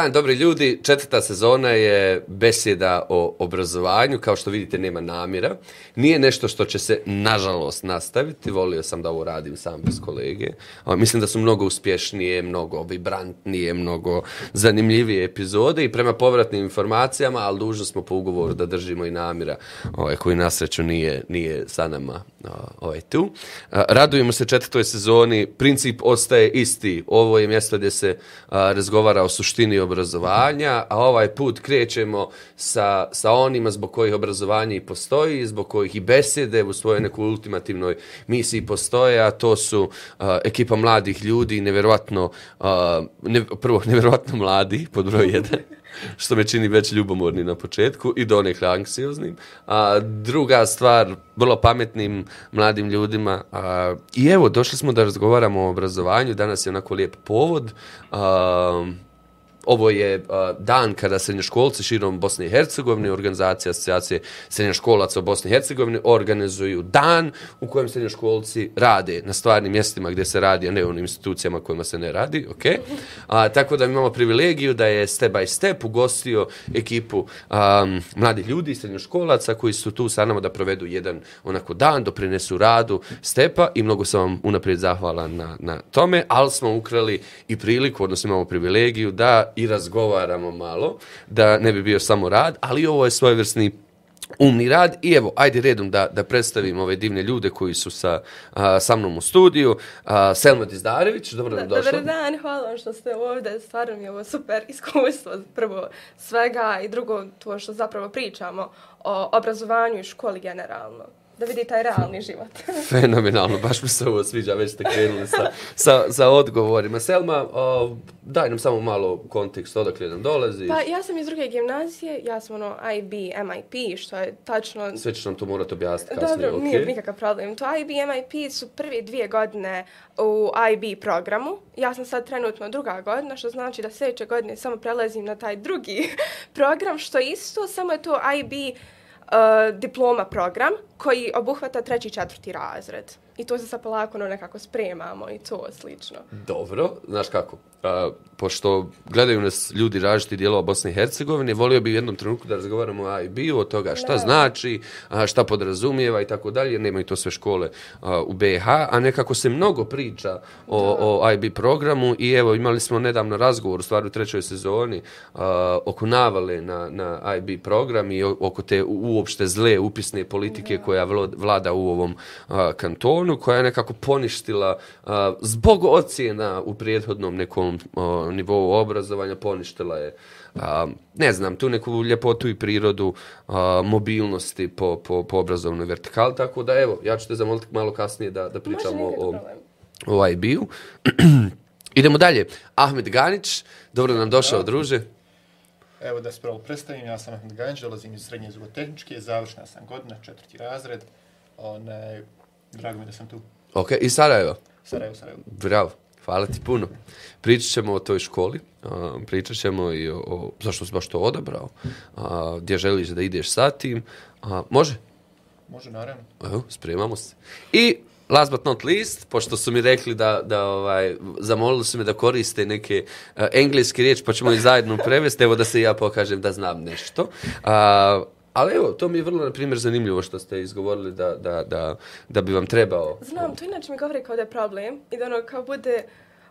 Dan, dobri ljudi. Četvrta sezona je besjeda o obrazovanju. Kao što vidite, nema namjera. Nije nešto što će se, nažalost, nastaviti. Volio sam da ovo radim sam bez kolege. Mislim da su mnogo uspješnije, mnogo vibrantnije, mnogo zanimljivije epizode i prema povratnim informacijama, ali dužno smo po ugovoru da držimo i namjera ovaj, koji nasreću nije, nije sa nama ovaj, tu. Radujemo se četvrtoj sezoni. Princip ostaje isti. Ovo je mjesto gdje se razgovara o suštini obrazovanja, obrazovanja, a ovaj put krećemo sa, sa onima zbog kojih obrazovanje i postoji, zbog kojih i besede u svojoj nekoj ultimativnoj misiji postoje, a to su uh, ekipa mladih ljudi, nevjerovatno, uh, ne, prvo, nevjerovatno mladi, pod broj jedan, što me čini već ljubomorni na početku i donekle anksioznim. A druga stvar, vrlo pametnim mladim ljudima. A, I evo, došli smo da razgovaramo o obrazovanju. Danas je onako lijep povod. A, ovo je uh, dan kada srednjoškolci širom Bosne i Hercegovine, organizacija asocijacije srednjoškolaca u Bosni i Hercegovini, organizuju dan u kojem srednjoškolci rade na stvarnim mjestima gdje se radi, a ne u onim institucijama kojima se ne radi. Okay? A, tako da imamo privilegiju da je step by step ugostio ekipu um, mladih ljudi, srednjoškolaca koji su tu sa nama da provedu jedan onako dan, doprinesu radu stepa i mnogo sam vam unaprijed zahvalan na, na tome, ali smo ukrali i priliku, odnosno imamo privilegiju da i razgovaramo malo, da ne bi bio samo rad, ali ovo je svojevrsni umni rad i evo, ajde redom da, da predstavim ove divne ljude koji su sa, a, sa mnom u studiju. A, Selma Dizdarević, dobro nam došla. Dobar dan, hvala vam što ste ovdje, stvarno mi je ovo super iskustvo, prvo svega i drugo to što zapravo pričamo o obrazovanju i školi generalno da vidi taj realni život. Fenomenalno, baš mi se ovo sviđa, već ste krenuli sa, sa, sa odgovorima. Selma, o, daj nam samo malo kontekst, odakle nam dolazi. Pa ja sam iz druge gimnazije, ja sam ono IB, MIP, što je tačno... Sve ćeš nam to morati objasniti kasnije, Dobro, okay. nije nikakav problem. To IB, MIP su prvi dvije godine u IB programu. Ja sam sad trenutno druga godina, što znači da sljedeće godine samo prelazim na taj drugi program, što isto, samo je to IB uh, diploma program koji obuhvata treći i četvrti razred. I to se sa polako ono nekako spremamo i to slično. Dobro, znaš kako, a, pošto gledaju nas ljudi različiti dijelova Bosne i Hercegovine, volio bih u jednom trenutku da razgovaramo o A i B, o toga šta ne. znači, a, šta podrazumijeva i tako dalje, jer nemaju to sve škole a, u BiH, a nekako se mnogo priča o, o A i B programu i evo imali smo nedavno razgovor u stvari u trećoj sezoni a, oko navale na, na A i B program i oko te uopšte zle upisne politike da. koja vlada u ovom a, kantonu, koja je nekako poništila a, zbog ocjena u prijethodnom nekom o, nivou obrazovanja poništila je a, ne znam, tu neku ljepotu i prirodu a, mobilnosti po, po, po obrazovnoj vertikali, tako da evo, ja ću te zamoliti malo kasnije da, da pričamo o, o IB-u. Idemo dalje. Ahmed Ganić, dobro nam došao, druže. Evo da se pravo predstavim, ja sam Ahmed Ganić, dolazim iz srednje zugotehničke, završna sam godina, četvrti razred. One, drago mi da sam tu. Ok, i Sarajevo? Sarajevo, Sarajevo. Bravo. Hvala ti puno. Pričat ćemo o toj školi, pričat ćemo i o, o zašto si baš to odabrao, a, gdje želiš da ideš sa tim. A, može? Može, naravno. Evo, spremamo se. I last but not least, pošto su mi rekli da, da ovaj, zamolili su me da koriste neke uh, engleske riječi, pa ćemo ih zajedno prevesti, evo da se ja pokažem da znam nešto. Uh, Ali evo, to mi je vrlo, na primjer, zanimljivo što ste izgovorili da, da, da, da bi vam trebao... Znam, to inače mi govori kao da je problem i da ono kao bude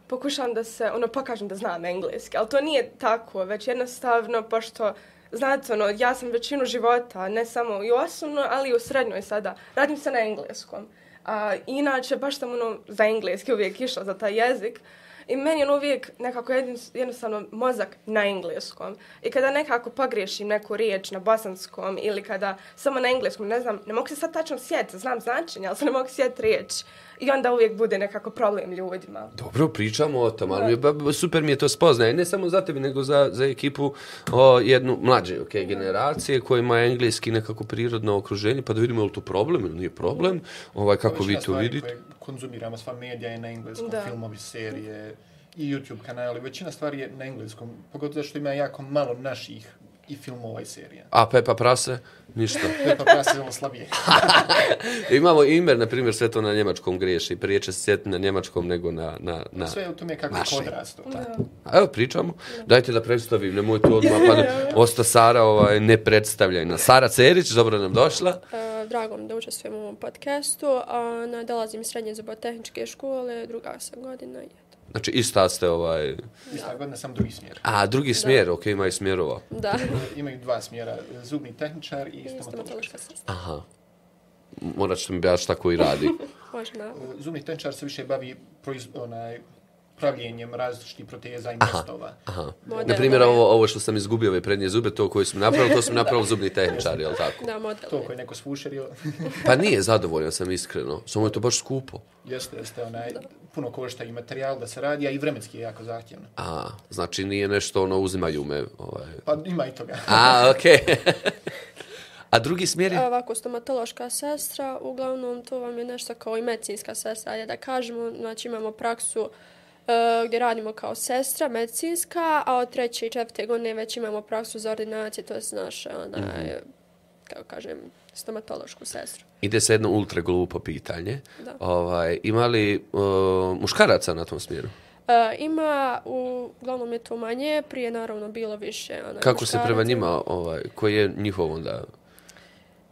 pokušam da se, ono, pokažem da znam engleski, ali to nije tako, već jednostavno, pošto, znate, ono, ja sam većinu života, ne samo i osnovno, ali i u srednjoj sada, radim se na engleskom. A, inače, baš sam, ono, za engleski uvijek išla za taj jezik, I meni je uvijek nekako jednostavno mozak na engleskom. I kada nekako pogriješim neku riječ na bosanskom ili kada samo na engleskom, ne znam, ne mogu se sad tačno sjetiti, znam značenje, ali se ne mogu sjetiti riječ. I onda uvijek bude nekako problem ljudima. Dobro, pričamo o tom, ali mi, super mi je to spoznaje. Ne samo za tebi, nego za, za ekipu o, jednu mlađe okay, generacije koja ima engleski nekako prirodno okruženje, pa da vidimo je li to problem ili nije problem, ovaj, kako vi to vidite. Konzumiramo sva medija je na engleskom, da. filmovi, serije i YouTube kanali, većina stvari je na engleskom, pogotovo što ima jako malo naših i filmova i serija. A Pepa Prase? Ništa. Pepa Prase je ono slabije. Imamo Imer, na primjer, sve to na njemačkom griješi. Prije će se sjetiti na njemačkom nego na... na, na... Sve je u tome kako je Naši. kod rastu. A evo, pričamo. Dajte da predstavim, nemojte odmah, pa osta Sara ovaj, ne predstavljena. Sara Cerić, dobro nam došla. E, drago mi da učestvujem u ovom podcastu. A, na, dolazim iz srednje zubotehničke škole, druga sam godina eto. Znači, ista ste ovaj... Ista godina, sam drugi smjer. A, drugi smjer, ok, imaju smjerova. Da, Imaju dva smjera, zubni tehničar i i stomatološka. sestra. Aha. Morat ćete mi baš tako i radi. Može na... Zubni tehničar se više bavi proiz, onaj, pravljenjem različitih proteza i mostova. Aha. Model, Na primjer, ovo, ovo što sam izgubio, ove prednje zube, to koje smo napravili, to smo napravili zubni tehničari, jel tako? Da, model. To je. koji je neko sfušerio, Pa nije zadovoljan sam iskreno, samo je to baš skupo. jeste, jeste onaj, puno košta i materijal da se radi, a i vremenski je jako zahtjevno. A, znači nije nešto ono uzimaju me, ovaj. Pa ima i toga. A, okej. A drugi smjer je? A Ovako, stomatološka sestra, uglavnom to vam je nešto kao i medicinska sestra, ajde da kažemo, znači imamo praksu e, gdje radimo kao sestra medicinska, a od treće i četvrte godine već imamo praksu za ordinacije, to je naš, onaj, Mhm. kako kažem, stomatološku sestru. Ide se jedno ultra glupo pitanje. Da. Ovaj, ima li uh, muškaraca na tom smjeru? E, ima, uglavnom je to manje, prije naravno bilo više. Onaj, Kako se prema muškaraca. njima, ovaj, koji je njihov onda...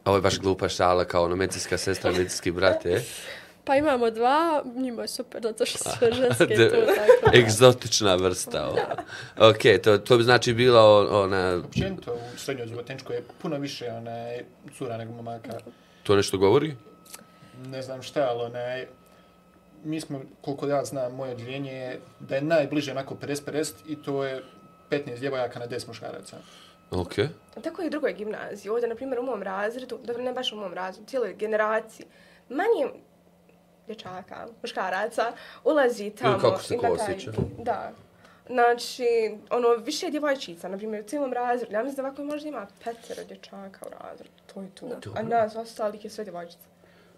Ovo je baš glupa šala kao ono medicinska sestra, medicinski brat, je? Pa imamo dva, njima je super, zato što su ženske De- tu, tako. Egzotična vrsta. Ova. Ok, to, to bi znači bila ona... Općenito u srednjoj zubotehničkoj je puno više onaj, cura nego momaka. To nešto govori? Ne znam šta, ali onaj, mi smo, koliko ja znam, moje odjeljenje je da je najbliže onako 50-50 i to je 15 djevojaka na 10 muškaraca. Ok. Tako i u drugoj gimnaziji. Ovdje, na primjer, u mom razredu, dobro, ne baš u mom razredu, cijeloj generaciji, manje dječaka, muškaraca, ulazi tamo. kako se i ko osjeća. Da. Znači, ono, više djevojčica, na primjer, u cijelom razredu. Ja mislim da ovako možda ima petero dječaka u razredu. To je to. A nas ostalih je sve djevojčice.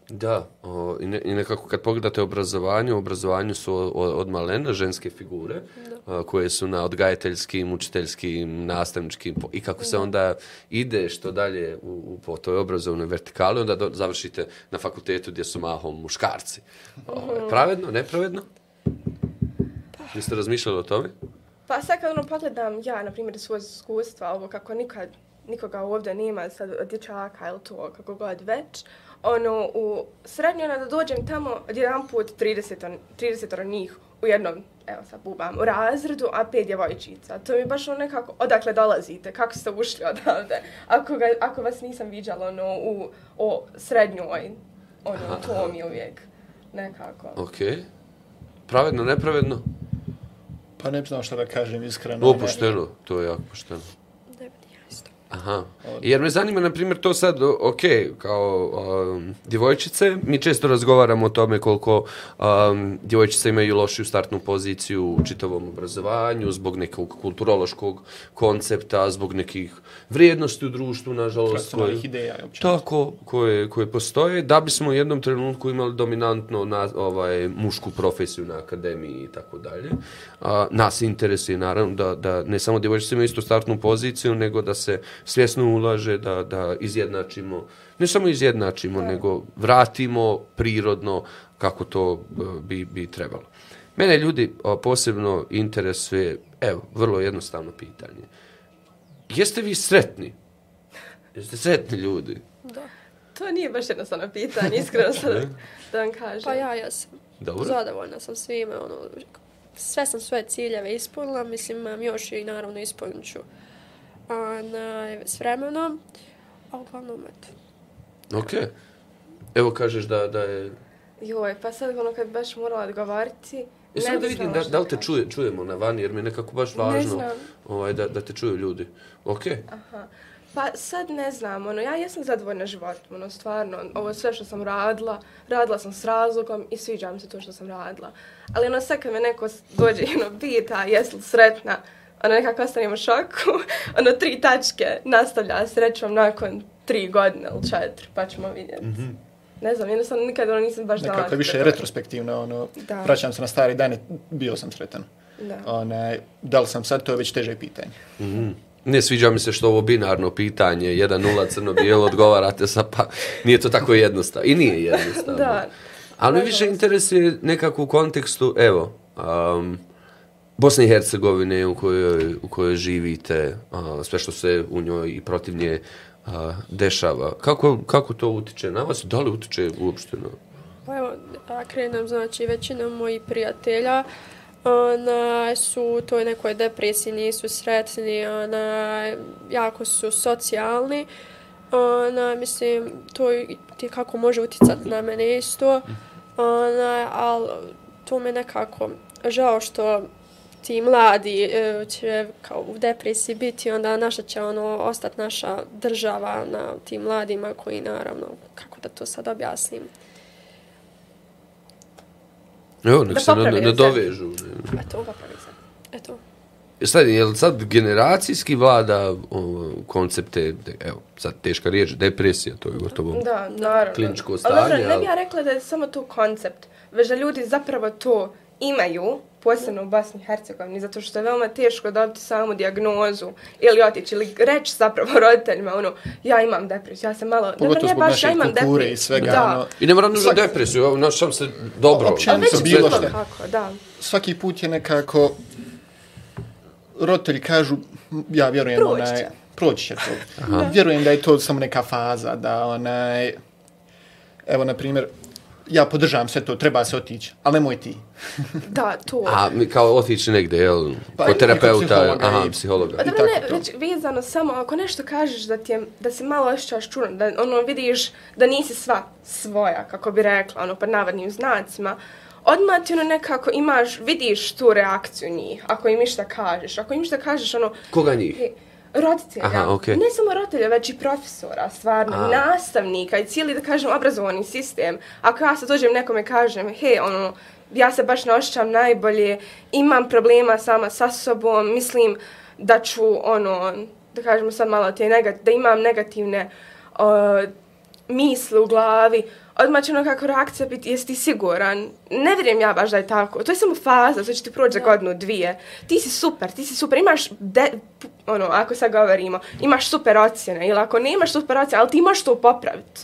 Da, o, i, ne, i nekako kad pogledate obrazovanje, u obrazovanju su o- o- od malena ženske figure a, koje su na odgajateljskim, učiteljskim, nastavničkim i kako se onda ide što dalje u, u, po toj obrazovnoj vertikali, onda do, završite na fakultetu gdje su mahom muškarci. O, pravedno, nepravedno? Jeste razmišljali o tome? Pa sad kad ono pogledam ja, na primjer, svoje iskustva, ovo kako nikad nikoga ovdje nema sad od dječaka ili to, kako god već, ono, u srednjoj, ono, da dođem tamo jedan put 30, 30 njih u jednom, evo sad bubam, u razredu, a pet djevojčica. To mi baš ono nekako, odakle dolazite, kako ste ušli odavde, ako, ga, ako vas nisam viđala ono, u o srednjoj, ono, to mi je uvijek nekako. Ok. Pravedno, nepravedno? Pa ne znam šta da kažem iskreno. Opušteno, to je jako pošteno. Ne vidi ja isto. Aha. Jer me zanima, na primjer, to sad, ok, kao um, djevojčice, mi često razgovaramo o tome koliko um, djevojčice imaju lošiju startnu poziciju u čitavom obrazovanju, zbog nekog kulturološkog koncepta, zbog nekih vrijednosti u društvu, nažalost. Koje- ideja. Tako, koje, koje postoje, da bismo u jednom trenutku imali dominantno na, ovaj, mušku profesiju na akademiji i tako dalje. A, nas interesuje naravno da, da ne samo djevojčice imaju istu startnu poziciju, nego da se svjesno ulaže, da, da izjednačimo, ne samo izjednačimo, nego vratimo prirodno kako to e, bi, bi trebalo. Mene ljudi posebno interesuje, evo, vrlo jednostavno pitanje. Jeste vi sretni? Jeste sretni ljudi? Da. To nije baš jednostavno pitanje, iskreno sad da vam kažem. Pa ja jesam. Dobro. Zadovoljna sam svime, ono, sve sam svoje ciljeve ispunila, mislim, imam još i naravno ispunit ću onaj, s vremenom, a uglavnom, eto. Ok. Evo kažeš da, da je... Joj, pa sad ono kad baš morala odgovoriti, E samo da vidim da, da li te čuje, čujemo na vani, jer mi je nekako baš Ne važno znam. ovaj, da, da te čuju ljudi. Ok. Aha. Pa sad ne znam, ono, ja jesam zadovoljna životom, ono, stvarno, ovo sve što sam radila, radila sam s razlogom i sviđa mi se to što sam radila. Ali ono, sad kad me neko dođe i ono, pita, jesi li sretna, ono, nekako ostanem u šoku, ono, tri tačke nastavlja srećom nakon tri godine ili četiri, pa ćemo vidjeti. Ne znam, jednostavno nikad ono nisam baš znala. Nekako je više retrospektivno, ono, Da. vraćam se na stare dane, bio sam sretan. Da. Onaj, da li sam sad, to je već teže pitanje. Mhm. Ne sviđa mi se što ovo binarno pitanje, 1-0 crno-bijelo, odgovarate sa pa, nije to tako jednostavno. I nije jednostavno. Da. Ali Nažalost. više interesuje nekako u kontekstu, evo, um, Bosne i Hercegovine u kojoj, u kojoj živite, a, sve što se u njoj i protiv nje a, dešava. Kako, kako to utiče na vas? Da li utiče uopšte na... Pa evo, da krenem, znači, većina mojih prijatelja ona, su u toj nekoj depresiji, nisu sretni, ona, jako su socijalni. Ona, mislim, to ti kako može uticati na mene isto. Ona, ali to me nekako žao što ti mladi e, će kao u depresiji biti, onda naša će ono ostati naša država na tim mladima koji naravno, kako da to sad objasnim, Evo, nek Da se ne, popravi ne se. dovežu. Eto, popravi se. Eto. Sad, je li sad generacijski vlada o, koncepte, evo, sad teška riječ, depresija, to je gotovo. Da, naravno. Kliničko Ali dobro, stanje, ne ali- bi ja rekla da je samo to koncept, već da ljudi zapravo to imaju, posebno u Bosni i Hercegovini, zato što je veoma teško dobiti samu dijagnozu ili otići, ili reći zapravo roditeljima, ono, ja imam depresiju, ja sam malo, dobro, Pogotovo ne zbog baš, ja naše imam kulture depresiju. i svega, da. ono, I ne mora nužno depresiju, evo, našam se dobro. Općenito Ali već to je bilo šta. kako, da. svaki put je nekako roditelji kažu ja vjerujem Proći onaj će. proći će to. Vjerujem da je to samo neka faza da onaj evo na primjer ja podržavam sve to, treba se otići, ali nemoj ti. Da, to. A, mi kao otići negde, jel? Pa Kod i kod terapeuta, psihologa aha, i- psihologa. Pa I dobro, tako ne, već vezano samo, ako nešto kažeš da ti je, da se malo osjećaš čudno, da ono vidiš da nisi sva svoja, kako bi rekla, ono, pod navodnim znacima, odmah ti ono nekako imaš, vidiš tu reakciju njih, ako im išta kažeš, ako im išta kažeš, ono, Koga njih? He, roditelja, Aha, okej. ne samo roditelja, već i profesora, stvarno, A. nastavnika i cijeli, da kažem, obrazovani sistem. Ako ja sad dođem nekome kažem, he, ono, ja se baš ne osjećam najbolje, imam problema sama sa sobom, mislim da ću, ono, da kažemo sad malo te negat, da imam negativne uh, misli u glavi, odmah će ono kako reakcija biti, jesi ti siguran? Ne vjerujem ja baš da je tako. To je samo faza, to će ti proći za godinu, dvije. Ti si super, ti si super, imaš, de, ono, ako sad govorimo, imaš super ocjene, ili ako nemaš super ocjene, ali ti možeš to popraviti.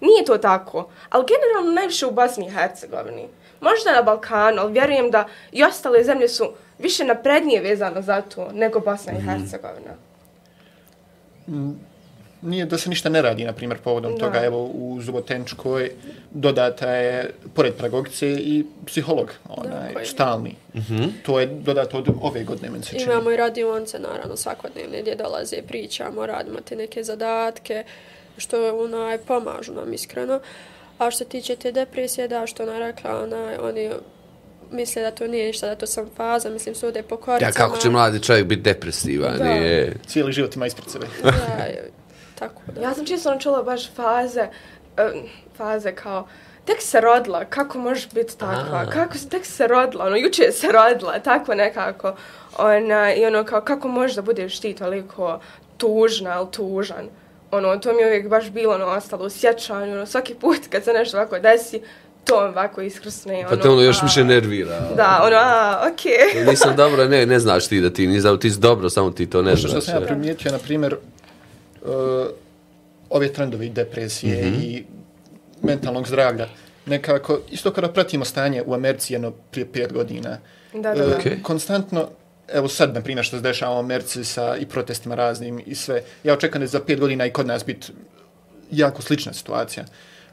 Nije to tako. Ali generalno najviše u Bosni i Hercegovini. Možda na Balkanu, ali vjerujem da i ostale zemlje su više naprednije vezano za to nego Bosna i Hercegovina. Nije da se ništa ne radi, na primjer, povodom Da. toga, evo, u Zubotenčkoj dodata je, pored pedagogice, i psiholog, onaj, koji- stalni. To je dodato od ove godine, meni se čini. Imamo i radionce, naravno, svakodnevne gdje dolaze, pričamo, radimo te neke zadatke, što onaj, pomažu nam iskreno. A što se tiče te depresije, da, što ona rekla, onaj, oni misle da to nije ništa, da to sam faza, mislim, sude po koricama. Ja, kako će mladi čovjek biti depresivan? Da. Nije... Cijeli život ima ispred sebe. Da, tako da. Ja sam čisto ono čula baš faze, uh, faze kao, tek se rodila, kako možeš biti takva, A. kako si, tek se rodila, ono, juče je se rodila, tako nekako, ona, i ono, kao, kako možeš da budeš ti toliko tužna ili tužan, ono, to mi je uvijek baš bilo, ono, ostalo u sjećanju, ono, svaki put kad se nešto ovako desi, to mi ovako iskrsne, ono, Pa te ono još a, više nervira. Da, ono, a, okej. Nisam dobro, ne, ne znaš ti da ti nisi dobro, ti si dobro, samo ti to ne što znaš. sam ja primijetio, na primjer, uh, ove trendove i depresije Mhm. i mentalnog zdravlja, nekako, isto kada pratimo stanje u Americi jedno prije pet godina, Da, da, uh, da. Okej. konstantno, evo sad, na primjer, što se dešava u Americi sa i protestima raznim i sve, ja očekam da za pet godina i kod nas biti jako slična situacija.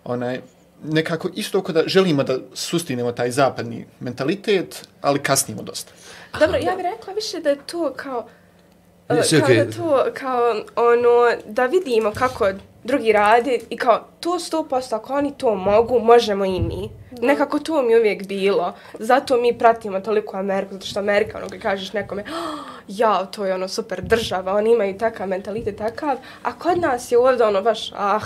Onaj, nekako isto kada želimo da sustinemo taj zapadni mentalitet, ali kasnimo dosta. Dobro, ja bih rekla više da je to kao... Sve kao da to, kao ono, da vidimo kako drugi radi i kao to 100% ako oni to mogu, možemo i mi. Nekako to mi je uvijek bilo. Zato mi pratimo toliko Ameriku, zato što Amerika, ono, kad kažeš nekome, "Oh, ja, to je ono super država, oni imaju takav mentalitet, takav, a kod nas je ovdje ono baš, ah,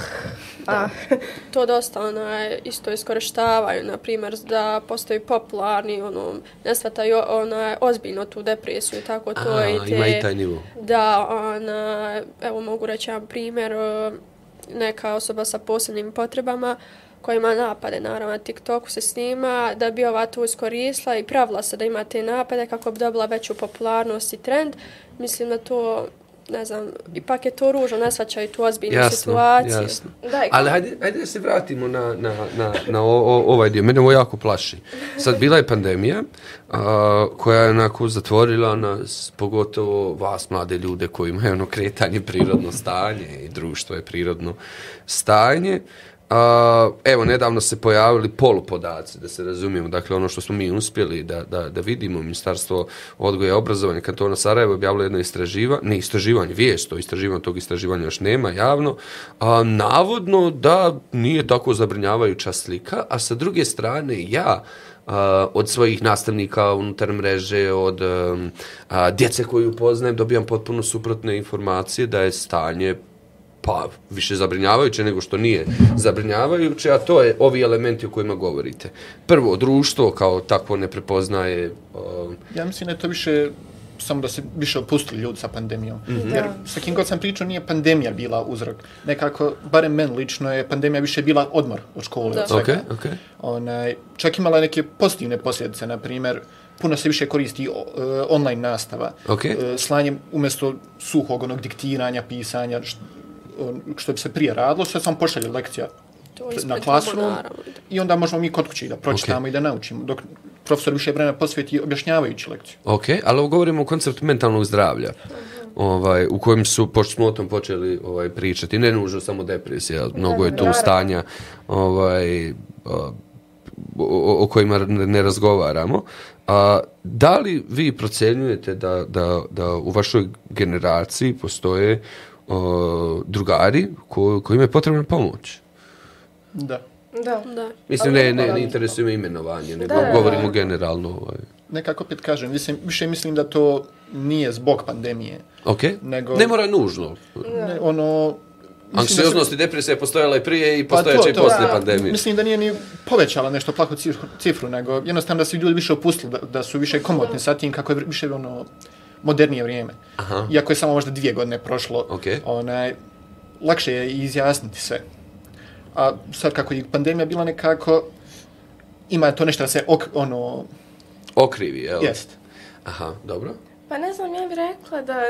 ah. to dosta onaj, isto iskorištavaju, na primjer, da postaju popularni, ono, ne shvataju onaj, ozbiljno tu depresiju i tako to A, i te... ima i taj nivo. Da, ona, evo mogu reći jedan primjer, neka osoba sa posebnim potrebama koja ima napade, naravno na TikToku se snima, da bi ova tu iskoristila i pravila se da ima te napade kako bi dobila veću popularnost i trend. Mislim da to ne znam, ipak je to ružno, ne svačaju tu ozbiljnu Jasno, situaciju. jasno. I Ali hajde, hajde se vratimo na, na, na, na o, o, ovaj dio. Mene ovo jako plaši. Sad, bila je pandemija a, koja je onako zatvorila nas, pogotovo vas, mlade ljude koji imaju ono kretanje prirodno stanje i društvo je prirodno stanje. A, evo, nedavno se pojavili polupodaci, da se razumijemo, dakle ono što smo mi uspjeli da, da, da vidimo, Ministarstvo odgoja i obrazovanja kantona Sarajevo objavilo jedno istraživanje, ne istraživanje, vijest o istraživanju, tog istraživanja još nema javno, a, navodno da nije tako zabrinjavajuća slika, a sa druge strane ja, Uh, od svojih nastavnika unutar mreže, od um, a, djece koju poznajem, dobijam potpuno suprotne informacije da je stanje pa više zabrinjavajuće nego što nije zabrinjavajuće, a to je ovi elementi o kojima govorite. Prvo, društvo kao takvo ne prepoznaje... Uh, Ja mislim da je to više samo da se više opustili ljudi sa pandemijom. Mm -hmm. Jer sa kim god sam pričao nije pandemija bila uzrok. Nekako, barem men lično je pandemija više bila odmor od škole. Da. Od svega. ok, ok. Onaj, čak imala neke pozitivne posljedice, na primjer, puno se više koristi o, e, online nastava. Ok. E, slanjem umjesto suhog onog diktiranja, pisanja, što, što bi se prije radilo, sve sam pošalje lekcija na Classroom naravno. i onda možemo mi kod kuće da pročitamo okay. i da naučimo, dok profesor više vremena posveti objašnjavajući lekciju. Ok, ali ovo govorimo o konceptu mentalnog zdravlja. Ovaj, u kojem su, pošto smo o tom počeli ovaj, pričati, ne nužno samo depresija, mnogo je tu stanja ovaj, o, o kojima ne ne razgovaramo. A, da li vi procenjujete da, da, da u vašoj generaciji postoje o, drugari ko, kojima je potrebna pomoć? Da. Da. Da. Mislim, ne, ne ne, to. interesuje me imenovanje, nego Da, govorimo da. generalno. Ovaj. Nekako opet kažem, mislim, više mislim da to nije zbog pandemije, Ok, Nego- ne mora nužno. ne, ono... Anksioznost i depresija je postojala i prije i Pa postojeće to, i to, poslije da. pandemije. Mislim da nije ni povećala nešto plaku cifru, cifru nego jednostavno da su ljudi više opustili, da, da su više komotni sa tim kako je više ono modernije vrijeme. Aha. Iako je samo možda dvije godine prošlo, Ok. onaj, lakše je izjasniti sve. A sad kako je pandemija bila nekako, ima to nešto da se ok, ono, Okrivi, jel? jest. Aha, dobro. Pa ne znam, ja bih rekla da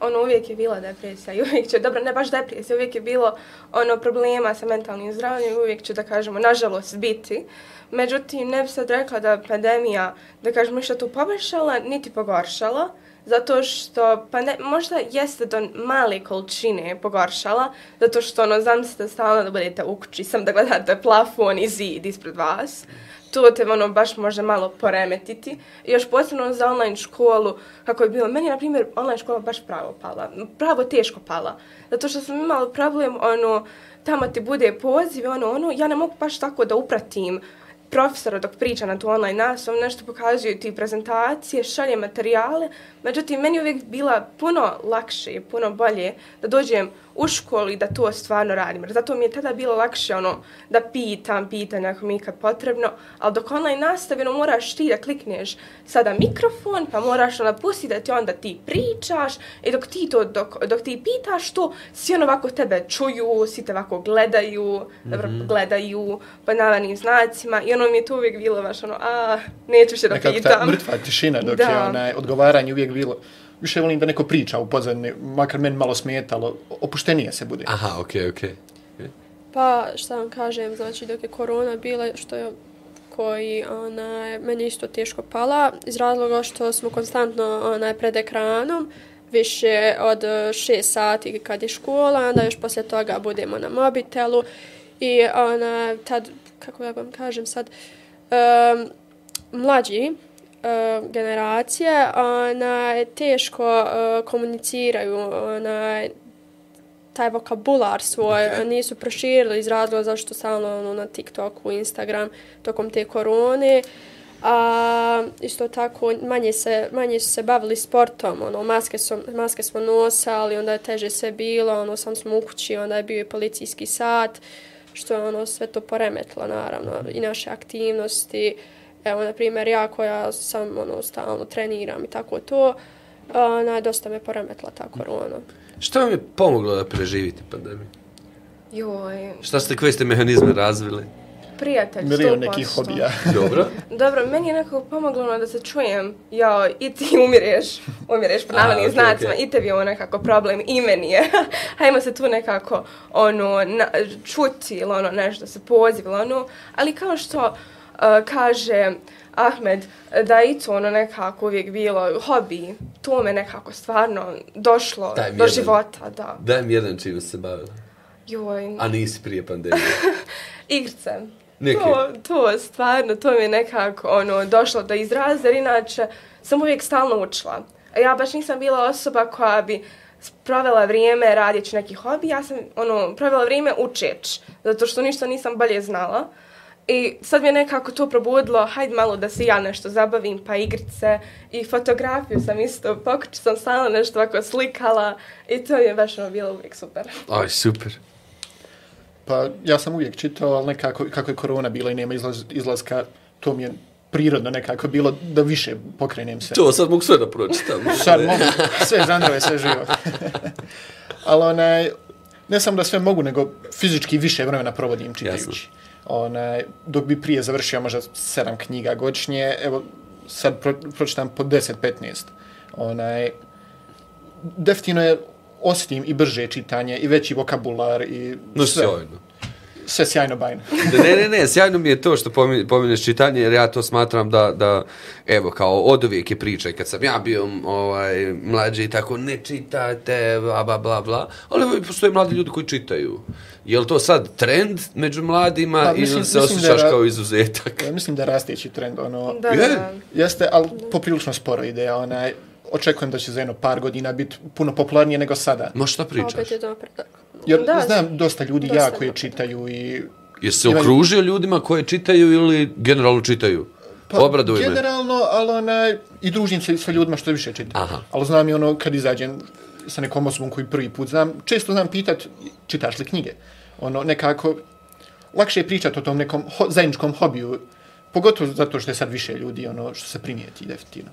ono uvijek je bila depresija i uvijek će, dobro, ne baš depresija, uvijek je bilo ono problema sa mentalnim zdravljem i uvijek će da kažemo, nažalost, biti. Međutim, ne bih sad rekla da pandemija, da kažemo, ništa tu poboljšala, niti pogoršala, zato što, pa ne, možda jeste do male količine pogoršala, zato što, ono, zamislite stalno da budete u kući, sam da gledate plafon i zid ispred vas, to te ono baš može malo poremetiti. Još posebno za online školu, kako je bilo, meni na primjer, online škola baš pravo pala, pravo teško pala. Zato što sam imala problem, ono, tamo ti bude poziv, ono, ono, ja ne mogu baš tako da upratim profesora dok priča na tu online nastavu, nešto pokazuju ti prezentacije, šalje materijale, međutim, meni je uvijek bila puno lakše i puno bolje da dođem u školu i da to stvarno radim. Zato mi je tada bilo lakše ono, da pitam pitanja ako mi je kad potrebno, ali dok online nastavi, ono, moraš ti da klikneš sada mikrofon, pa moraš onda pustiti da ti onda ti pričaš i dok ti to, dok, dok ti pitaš to, svi ono ovako tebe čuju, svi te ovako gledaju, dobro, gledaju po navarnim znacima i ono mi je to uvijek bilo baš ono, a, neću više da Nekako ta pitam. mrtva tišina dok Da. je onaj, odgovaranje uvijek bilo, više volim da neko priča u pozadini, makar meni malo smetalo, opuštenije se bude. Aha, okej, okej. Pa, šta vam kažem, znači dok je korona bila, što je koji ona, meni isto teško pala, iz razloga što smo konstantno onaj, pred ekranom, više od e, šest sati kad je škola, onda još poslije toga budemo na mobitelu i ona, tad, kako ja vam kažem sad, um, mlađi generacije, ona, teško uh, komuniciraju, ona, taj vokabular svoj okay. nisu proširili iz razloga zašto stalno ono, na TikToku, Instagram tokom te korone. A isto tako manje se manje su se bavili sportom, ono maske su maske smo nosali, onda je teže sve bilo, ono sam smo u kući, onda je bio i policijski sat, što je ono sve to poremetilo naravno i naše aktivnosti. Evo na primjer ja koja sam ono stalno treniram i tako to, ona dosta me poremetila ta korona. Šta vam je pomoglo da preživite pandemiju? Joj, Šta ste, koje ste mehanizme razvili? prijatelj, 100%. Milion nekih hobija. Dobro. Dobro, meni je nekako pomoglo ono da se čujem, jao, i ti umireš, umireš po navodnim okej, znacima, okej. i tebi je ovo nekako problem, i meni je. Hajmo se tu nekako, ono, na, čuti ili ono, nešto se poziv ili ono, ali kao što uh, kaže Ahmed, da je i to ono nekako uvijek bilo hobi, to me nekako stvarno došlo do jedan. života, da. Daj mi jedan čim se bavila. Joj, A nisi prije pandemije. igrice. Neke. To, to stvarno, to mi je nekako ono, došlo do izraza, jer inače sam uvijek stalno učila. A ja baš nisam bila osoba koja bi provela vrijeme radijeći neki hobi, ja sam ono, provela vrijeme učeć, zato što ništa nisam bolje znala. I sad mi je nekako to probudilo, hajde malo da se ja nešto zabavim, pa igrice i fotografiju sam isto, pokući sam stalno nešto ovako slikala i to mi je baš ono bilo uvijek super. Aj, super. Pa ja sam uvijek čitao, ali nekako, kako je korona bila i nema izlaz, izlaska, to mi je prirodno nekako bilo da više pokrenem se. To sad mogu sve da pročitam. Sad mogu, sve žanrove, sve živo. ali onaj, ne samo da sve mogu, nego fizički više vremena provodim čitajući. Jasno. Onaj, dok bi prije završio možda sedam knjiga godišnje, evo sad pro, pročitam po 10-15. Onaj, definitivno je osjetim i brže čitanje i veći vokabular i No, sve, sjajno. sve sjajno bajno. Ne, ne, ne, sjajno mi je to što pomi- pominješ čitanje, jer ja to smatram da, da evo, kao od uvijek je priča, kad sam ja bio ovaj, mlađi i tako, ne čitajte, bla, bla, bla, bla, ali postoje mladi ljudi koji čitaju. Je li to sad trend među mladima Pa, ili mislim- se mislim da je osjećaš kao izuzetak? Ja mislim da je rasteći trend, ono, Da, Je. da, jeste, ali poprilično sporo ide, onaj, očekujem da će za jedno par godina biti puno popularnije nego sada. Ma šta pričaš? Opet je napredak. Jer Da, znam dosta ljudi dosta jako je napredak. čitaju i Jesi se Imaju- okružio ljudima koje čitaju ili generalno čitaju? Pa, Obraduj me. generalno, ali onaj, i družim se sa ljudima što više čitaju. Aha. Ali znam i ono, kad izađem sa nekom osobom koji prvi put znam, često znam pitat, čitaš li knjige? Ono, nekako, lakše je pričati o tom nekom ho, zajedničkom hobiju, pogotovo zato što je sad više ljudi, ono, što se primijeti, definitivno.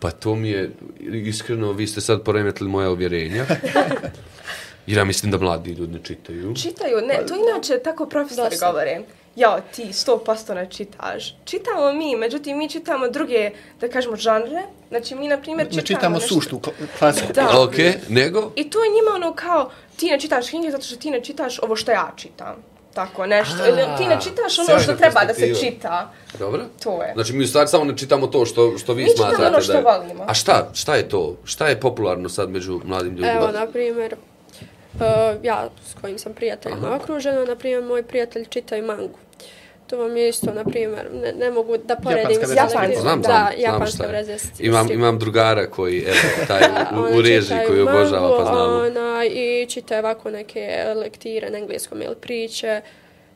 Pa to mi je, iskreno, vi ste sad poremetili moja uvjerenja. Jer ja mislim da mladi ljudi ne čitaju. Čitaju, ne, to inače tako profesori govore. Jao, ti 100% ne čitaš. Čitamo mi, međutim mi čitamo druge, da kažemo, žanre. Znači mi, na primjer, Ne čitamo, čitamo nešto- suštu kla- klasiku. Da. Ok, nego? I to je njima ono kao, ti ne čitaš knjige zato što ti ne čitaš ovo što ja čitam. Tako nešto. A, Ili ti ne čitaš ono što treba da se čita. Dobro. To je. Znači mi u stvari samo ne čitamo to što, što vi Mi čitamo smatrate ono što da je. volimo. A šta? Šta je to? Šta je popularno sad među mladim ljudima? Evo, na primjer, uh, ja s kojim sam prijateljima okružena, na primjer, moj prijatelj čita i mangu. To vam je isto, na primjer, ne, ne mogu da poredim Japanska nekim- Znam, Da, znam, znam japanska šta je. Imam, imam drugara koji, evo, taj u, u režiji čitaju koji obožava, pa znamo. Ona, I čitaju ovako neke lektire na engleskom ili priče.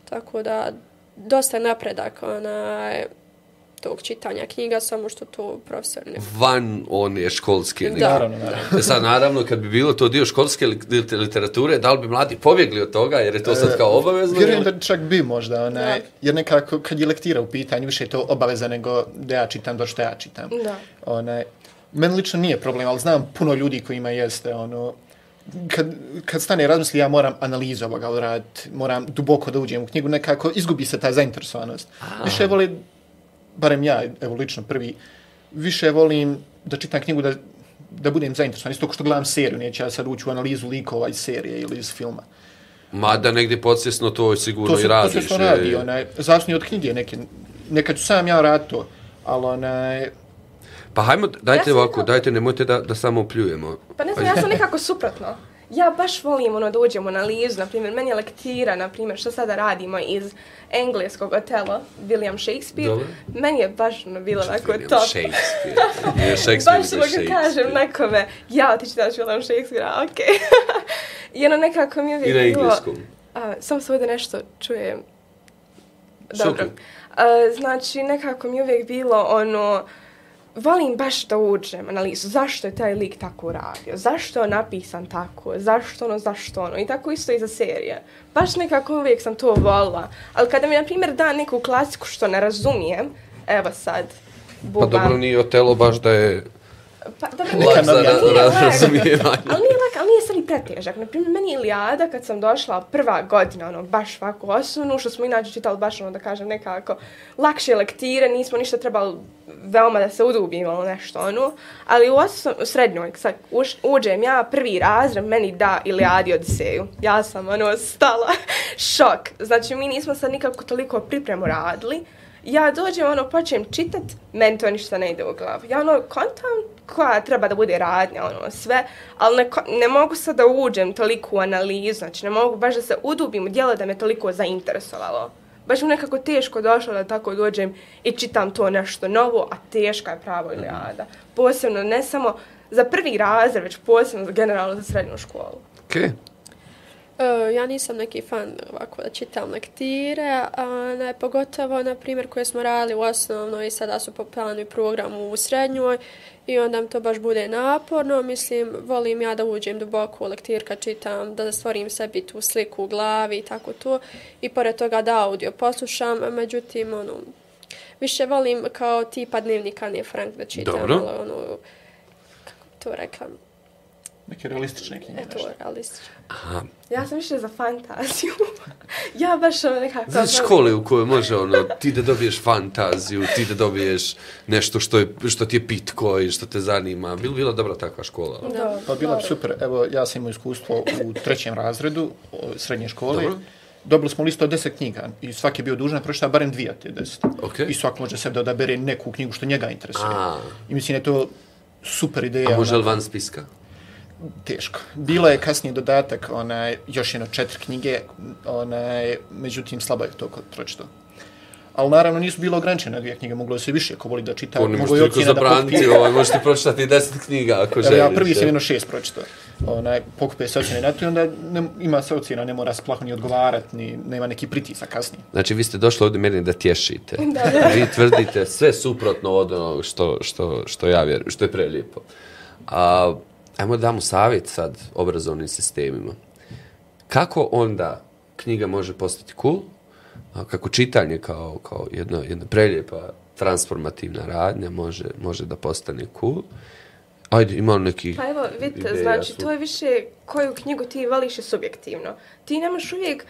Tako da, dosta napredak onaj, tog čitanja knjiga, samo što to profesor ne... Van one školske. Da. Naravno, naravno. E Sad, naravno, kad bi bilo to dio školske li- li- literature, da li bi mladi pobjegli od toga, jer je to sad kao obavezno? Vjerujem da čak bi možda, onaj, Da. jer nekako kad je lektira u pitanju, više je to obaveza nego da ja čitam to što ja čitam. Da. Onaj, meni lično nije problem, ali znam puno ljudi kojima jeste, ono, kad, kad stane razmisli, ja moram analizu ovoga odraditi, moram duboko da uđem u knjigu, nekako izgubi se ta zainteresovanost. Više voli, barem ja, evo lično prvi, više volim da čitam knjigu da, da budem zainteresovan. Isto kao što gledam seriju, neće ja sad ući u analizu likova iz serije ili iz filma. Mada negdje podsvjesno to sigurno To se, i to radiš. se što je- radi, onaj, zavisno od knjige neke. Nekad ću sam ja rad to, ali onaj, Pa hajmo, dajte Ja ovako, nekako- dajte, nemojte da, da samo pljujemo. Pa ne znam, ja sam nekako suprotno. Ja baš volim ono da uđem u analizu, na primjer, meni je lektira, na primjer, što sada radimo iz engleskog Otelo, William Shakespeare. Dobro. Meni je baš ono bilo onako William top. Shakespeare. Shakespeare, Baš kad Shakespeare. kažem nekome, ja ti čitaš William Shakespeare, a okej. I ono nekako mi je I uvijek na bilo- engleskom. A, samo se ovdje nešto čuje. Što Dobro. tu? A, znači, nekako mi je uvijek bilo ono, volim baš da uđem analizu, zašto je taj lik tako uradio, zašto je napisan tako, zašto ono, zašto ono, i tako isto i za serije. Baš nekako uvijek sam to volila. Ali kada mi, na primjer, da neku klasiku što ne razumijem, evo sad, Pa bubam. dobro, nije Otelo baš da je Pa, dobro, ra- Nije ra- lak. razumijevanje. Ali nije lak, ali nije sad ni pretežak. Naprimjer, meni je Ilijada, kad sam došla prva godina, ono, baš ovako osnovnu, što smo inače čitali baš, ono, da kažem, nekako lakše lektire, nismo ništa trebali veoma da se udubimo nešto, ono. Ali u, osnov, u srednjoj, sad uš, uđem ja, prvi razred, meni da Ilijadi Odiseju. Ja sam, ono, stala, šok. Znači, mi nismo sad nikako toliko pripremu radili, ja dođem, ono, počnem čitat, meni to ništa ne ide u glavu. Ja, ono, kontam koja treba da bude radnja, ono, sve, ali ne, ne mogu sad da uđem toliko u analizu, znači ne mogu baš da se udubim u dijelo da me toliko zainteresovalo. Baš mi nekako teško došlo da tako dođem i čitam to nešto novo, a teška je pravo ili jada. Posebno, ne samo za prvi razred, već posebno generalno za srednju školu. Okay. Uh, ja nisam neki fan ovako da čitam lektire, a ne, pogotovo, na primjer, koje smo radili u osnovnoj i sada su po planu i programu u srednjoj i onda mi to baš bude naporno. Mislim, volim ja da uđem duboko u lektir kad čitam, da stvorim sebi tu sliku u glavi i tako to. I pored toga da audio poslušam, međutim, ono, više volim kao tipa dnevnika Anne Frank da čitam. Dobro. Ono, kako to reklam, Neke realistične knjige. Eto, nešto. realistično. Aha. Ja sam više za fantaziju. ja baš ono nekako... Znaš škole u kojoj može ono, ti da dobiješ fantaziju, ti da dobiješ nešto što, je, što ti je pitko i što te zanima. Bilo bila dobra takva škola? Da, Pa bilo bi super. Evo, ja sam imao iskustvo u trećem razredu srednje škole. Dobro. Dobili smo listu od deset knjiga i svaki je bio dužan da pročita barem dvije od te deset. Okej. I svak može sebi da odabere neku knjigu što njega interesuje. A. I mislim da je to super ideja. A može li onako, van spiska? Teško. Bilo je kasnije dodatak, onaj, još jedno četiri knjige, onaj, međutim slabo je to kod pročito. Ali naravno nisu bilo ograničene dvije knjige, moglo je se više, ako voli da čita, je toliko ocjena da zabraniti, pokupije. ovaj, možeš ti pročitati deset knjiga ako Evo želiš. ja prvi sam je. jedno šest pročitao. Onaj, pokupe se ocjene na to i onda ne, ima se ocjena, ne mora se plaho ni odgovarat, ni, nema neki pritisak kasnije. Znači, vi ste došli ovdje meni da tješite. Da, da. Vi tvrdite sve suprotno od onog što, što, što ja vjerujem, što je prelijepo. A, ajmo da damo savjet sad obrazovnim sistemima. Kako onda knjiga može postati cool, a kako čitanje kao, kao jedna, jedna prelijepa transformativna radnja može, može da postane cool. Ajde, ima li neki Pa evo, vidite, znači, to je više koju knjigu ti voliš je subjektivno. Ti nemaš uvijek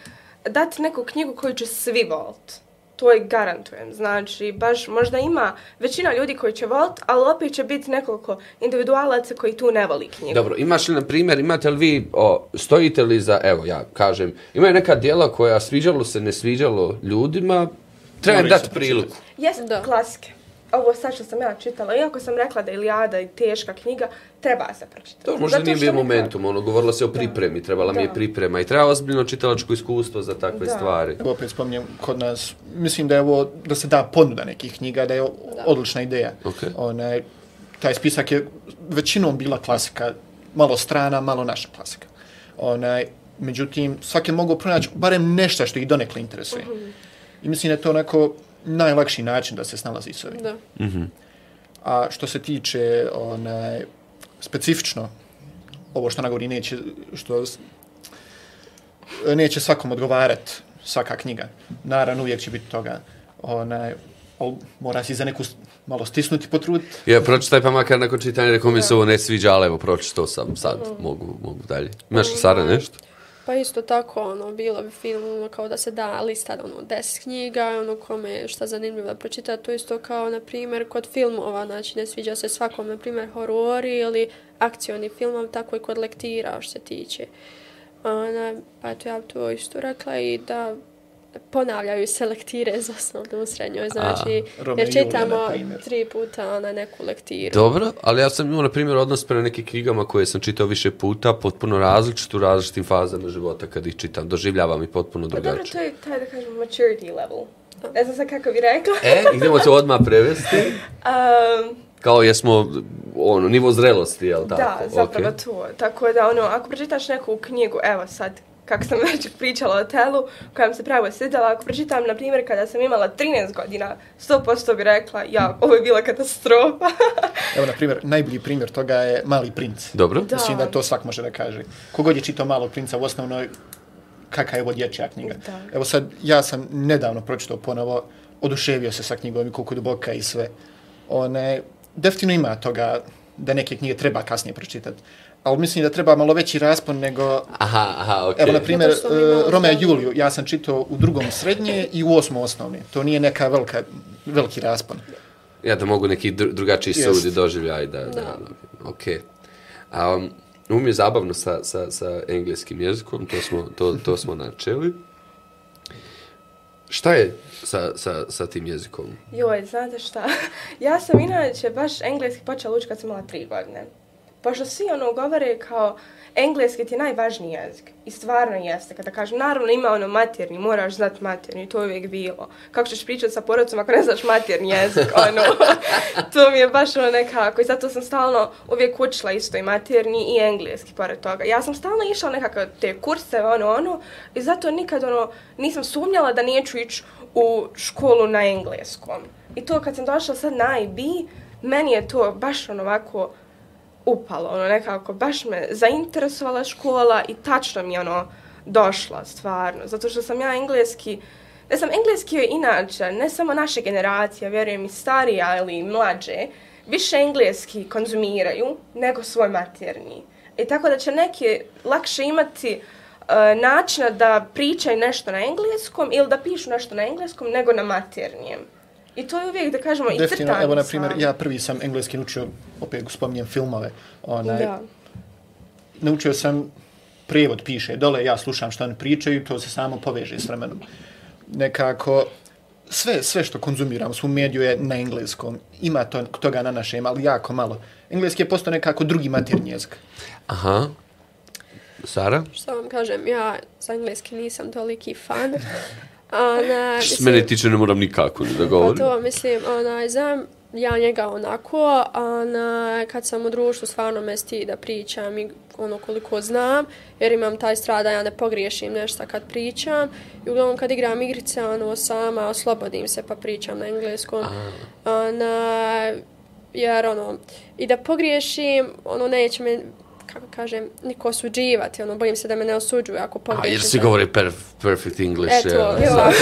dati neku knjigu koju će svi volit. To je garantujem. Znači, baš možda ima većina ljudi koji će volit, ali opet će biti nekoliko individualaca koji tu ne voli knjigu. Dobro, imaš li, na primjer, imate li vi, o, stojite li za, evo ja kažem, imaju neka dijela koja sviđalo se, ne sviđalo ljudima, treba im dati priliku. Jes, Da. klasike. Ovo sad što sam ja čitala, iako sam rekla da je Iliada i teška knjiga, treba se pročitati. To možda nije bio momentum, ono, govorilo se o pripremi, trebala mi je Da. priprema i treba ozbiljno čitalačko iskustvo za takve Da. stvari. Opet spominjem kod nas, mislim da je ovo, da se da ponuda nekih knjiga, da je odlična ideja. Okej. Onaj, taj spisak je većinom bila klasika, malo strana, malo naša klasika. Onaj, međutim, svaki je mogao pronaći barem nešto što ih donekle interesuje. I mislim da je to onako najlakši način da se snalazi s ovim. Da. A što se tiče onaj, specifično, ovo što ona govori neće, što neće svakom odgovarat svaka knjiga. Naravno, uvijek će biti toga. Onaj, al mora si za neku malo stisnuti, potruditi. Ja, pročitaj pa makar nakon čitanja, rekao mi se ovo ne sviđa, ali evo, pročitao sam sad, mogu, mogu dalje. Imaš li Sara nešto? Pa isto tako, ono, bilo bi film, ono, kao da se da lista, ono, deset knjiga, ono, kome je šta zanimljivo da pročita, to isto kao, na primjer, kod filmova, znači, ne sviđa se svakom, na primjer, horori ili akcioni filmov, tako i kod lektira, što se tiče. Ona, pa to ja bi to isto rekla i da ponavljaju se lektire za osnovnu u srednjoj, znači, Romeo jer Julija, čitamo tri puta na neku lektiru. Dobro, ali ja sam imao, na primjer, odnos prema nekim knjigama koje sam čitao više puta, potpuno različit u različitim fazama života kad ih čitam. Doživljavam i potpuno Pa dobro, to drugačije. je taj, da kažem, maturity level. Ne znam sad kako bi rekla. E, idemo to odmah prevesti. Um, Kao jesmo, ono, nivo zrelosti, jel tako? Da, zapravo Okej. to. Tako da, ono, ako pročitaš neku knjigu, evo sad, kako sam već pričala o telu, koja mi se pravo svidjela, ako pročitam, na primjer, kada sam imala 13 godina, 100% bi rekla, ja, ovo je bila katastrofa. Evo, na primjer, najbolji primjer toga je Mali princ. Dobro. Da. Mislim da to svak može da kaže. Kogod je čitao Malog princa u osnovnoj, kakva je ovo dječja knjiga. Da. Evo sad, ja sam nedavno pročitao ponovo, oduševio se sa knjigom i koliko duboka i sve. One, definitivno ima toga da neke knjige treba kasnije pročitati. Ali mislim da treba malo veći raspon nego... Aha, aha, okej. Evo, na primjer, mi uh, Romeo i. Juliju, ja sam čitao u drugom srednje i u osmom osnovne. To nije neka velika, veliki raspon. Ja da mogu neki dru- drugačiji Jest. sud i doživljaj da, da, Da. ok. A, um, um je zabavno sa, sa, sa engleskim jezikom, to smo, to, to smo načeli. Šta je sa, sa, sa tim jezikom? Joj, znate šta? ja sam inače baš engleski počela učiti kad sam imala tri godine. Pošto svi ono govore kao engleski ti je najvažniji jezik. I stvarno jeste. Kada kažem, naravno ima ono materni, moraš znati materni, to je uvijek bilo. Kako ćeš pričati sa porodcom ako ne znaš materni jezik, ono. to mi je baš ono nekako. I zato sam stalno uvijek učila isto i materni i engleski pored toga. Ja sam stalno išla nekako te kurse, ono, ono. I zato nikad ono, nisam sumnjala da neću ići u školu na engleskom. I to kad sam došla sad na IB, meni je to baš ono ovako upalo, ono nekako, baš me zainteresovala škola i tačno mi ono došla, stvarno, zato što sam ja engleski, ne sam engleski je inače, ne samo naše generacije, vjerujem i starija ili mlađe, više engleski konzumiraju nego svoj materni. I e, tako da će neki lakše imati uh, načina da pričaju nešto na engleskom ili da pišu nešto na engleskom nego na maternijem. I to je uvijek, da kažemo, i Definitivno, crtanje evo, na primjer, ja prvi sam engleski naučio, opet spominjem filmove, onaj, Da. naučio sam prijevod piše dole, ja slušam što oni pričaju, to se samo poveže s vremenom. Nekako, sve, sve što konzumiram, svu mediju je na engleskom. Ima to, toga na našem, ali jako malo. Engleski je postao nekako drugi maternji jezik. Aha. Sara? Što vam kažem, ja za engleski nisam toliki fan. Ona, Što se mene tiče ne moram nikako ni da Pa govorim. to mislim, onaj, znam ja njega onako, a kad sam u društvu stvarno me sti da pričam i ono koliko znam, jer imam taj strah da ja ne pogriješim nešto kad pričam. I uglavnom kad igram igrice, ono, sama oslobodim se pa pričam na engleskom. Ona, jer ono, i da pogriješim, ono, neće me kako kažem, niko osuđivati, ono, bojim se da me ne osuđuju ako A, pogriješim. jer svi govore perf, perfect English. Eto, evo ovako.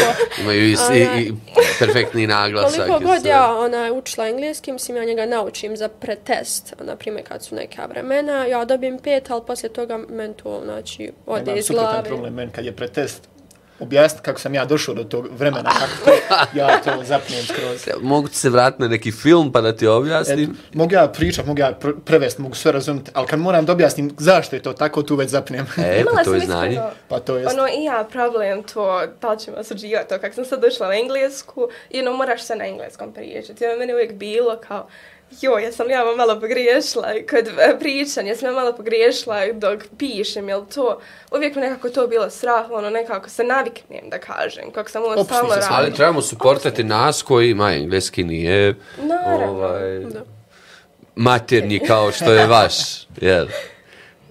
Imaju i, i, i perfektni naglasak. Koliko god ja ona, učila engleski, mislim ja njega naučim za pretest, na primjer kad su neka vremena, ja dobijem pet, ali poslije toga men to, znači, ode Imam iz suprotan glave. problem, men kad je pretest, objasniti kako sam ja došao do tog vremena, kako to, ja to zapnijem skroz. Mogu ti se vratiti na neki film pa da ti Et, objasnim? mogu ja pričat, mogu ja pr prevest, mogu sve razumjeti, ali kad moram da objasnim zašto je to tako, tu već zapnem. E, Imala pa to je znanje. iskreno, pa to jest. Ono, i ja problem to, da li ćemo osuđivati to, kako sam sad došla na englesku, i ono, moraš se na engleskom pričati. I ono, meni uvijek bilo kao, joj, ja sam ja malo pogriješila kod e, pričanja, ja sam ja malo pogriješila dok pišem, jel to, uvijek mi nekako to bilo strah, ono, nekako se naviknem, da kažem, kako sam ovo Opusti stalno se radim. Ali trebamo suportati nas koji ima engleski nije Naravno. ovaj, Da. maternji kao što je vaš. Jel?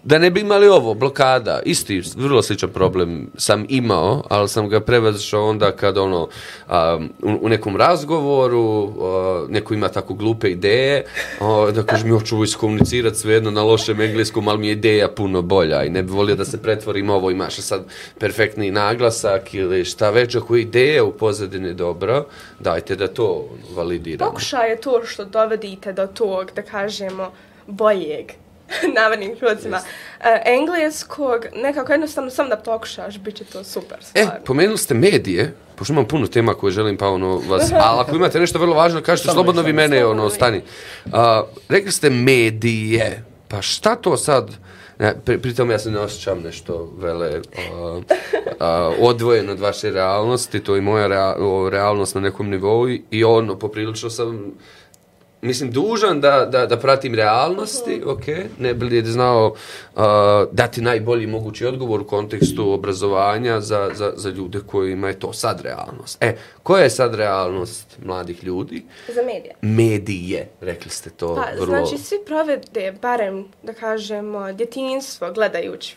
Da ne bi imali ovo, blokada, isti, vrlo sličan problem sam imao, ali sam ga prevazišao onda kad ono, um, u, u nekom razgovoru, uh, neko ima tako glupe ideje, uh, da kažem, ja ću iskomunicirati svejedno na lošem engleskom, ali mi je ideja puno bolja i ne bi volio da se pretvorim ovo, imaš sad perfektni naglasak ili šta već, ako je ideja u pozadini dobra, dajte da to validiramo. Pokušaj je to što dovedite do tog, da kažemo, boljeg navodnim krucima. Uh, engleskog, nekako jednostavno sam da pokušaš, bit će to super E, stvar. pomenuli ste medije, pošto imam puno tema koje želim pa ono vas, ali ako imate nešto vrlo važno, kažete Samo slobodno vi, mene, slobodno ono, stani. A, rekli ste medije, pa šta to sad, ne, pri, pritom ja se ne osjećam nešto vele a, a, odvojeno od vaše realnosti, to je moja rea, o, realnost na nekom nivou i- i ono, poprilično sam mislim, dužan da, da, da pratim realnosti, ok, ne bi li znao uh, dati najbolji mogući odgovor u kontekstu obrazovanja za, za, za ljude kojima je to sad realnost. E, koja je sad realnost mladih ljudi? Za medije. Medije, rekli ste to Pa, vrlo... znači, svi provede, barem, da kažemo, djetinjstvo gledajući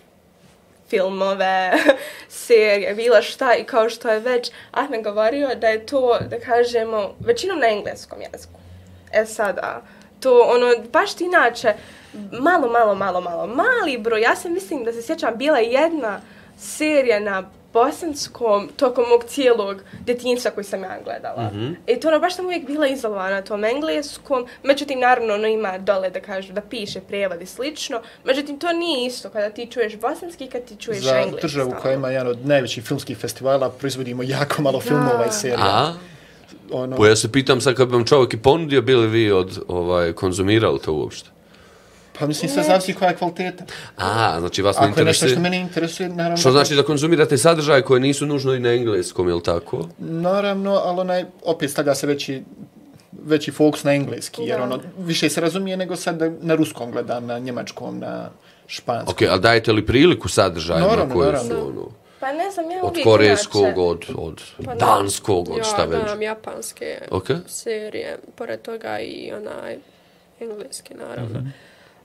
filmove, serije, bilo šta i kao što je već Ahmed govorio da je to, da kažemo, većinom na engleskom jeziku. E sada, to ono, baš ti inače, malo, malo, malo, malo, mali broj, ja se mislim da se sjećam, bila je jedna serija na bosanskom tokom mog cijelog djetinjstva koji sam ja gledala. Mhm. I to ono, baš sam uvijek bila izolovana na tom engleskom. Međutim, naravno, ono ima dole da kažu da piše prijevod i slično. Međutim, to nije isto kada ti čuješ bosanski i kad ti čuješ Za engleski. državu stalno. koja ima jedan od najvećih filmskih festivala proizvodimo jako malo filmova i serija. A? Ono, Pa ja se pitam sad kad bi vam čovjek i ponudio, bili vi od, ovaj, konzumirali to uopšte? pa mislim sve zavisi koja je kvaliteta. A, znači vas ne Ako je nešto interesuje... što mene interesuje, naravno... Što znači da konzumirate sadržaje koje nisu nužno i na engleskom, je li tako? Naravno, ali onaj, opet stavlja se veći veći fokus na engleski, jer ono, više se razumije nego sad da na ruskom gledam, na njemačkom, na španskom. Ok, ali dajete li priliku sadržajima Naravno, koje naravno. su ono, Pa ne znam, ja od korejskog, inače- od, od Pa da. danskog, od šta Ja već? gledam japanske Ok. serije, pored toga i onaj engleski naravno. Mhm.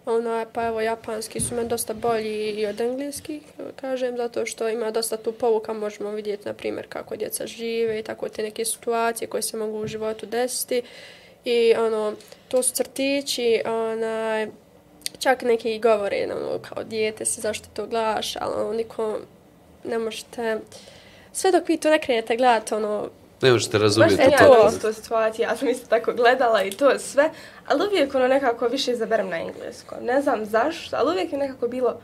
Onaj, pa evo, japanski su meni dosta bolji i od engleskih, kažem, zato što ima dosta tu povuka, možemo vidjeti, na primjer, kako djeca žive i tako te neke situacije koje se mogu u životu desiti. I, ono, to su crtići, onaj, čak neki i govore, ono, kao dijete si, zašto to gledaš, ali ono, niko ne možete, sve dok vi to ne krenete gledati, ono, Ne možete razumjeti sam ja to. to. isto situacija, ja sam isto tako gledala i to sve, ali uvijek ono nekako više izaberem na engleskom. Ne znam zašto, ali uvijek je nekako bilo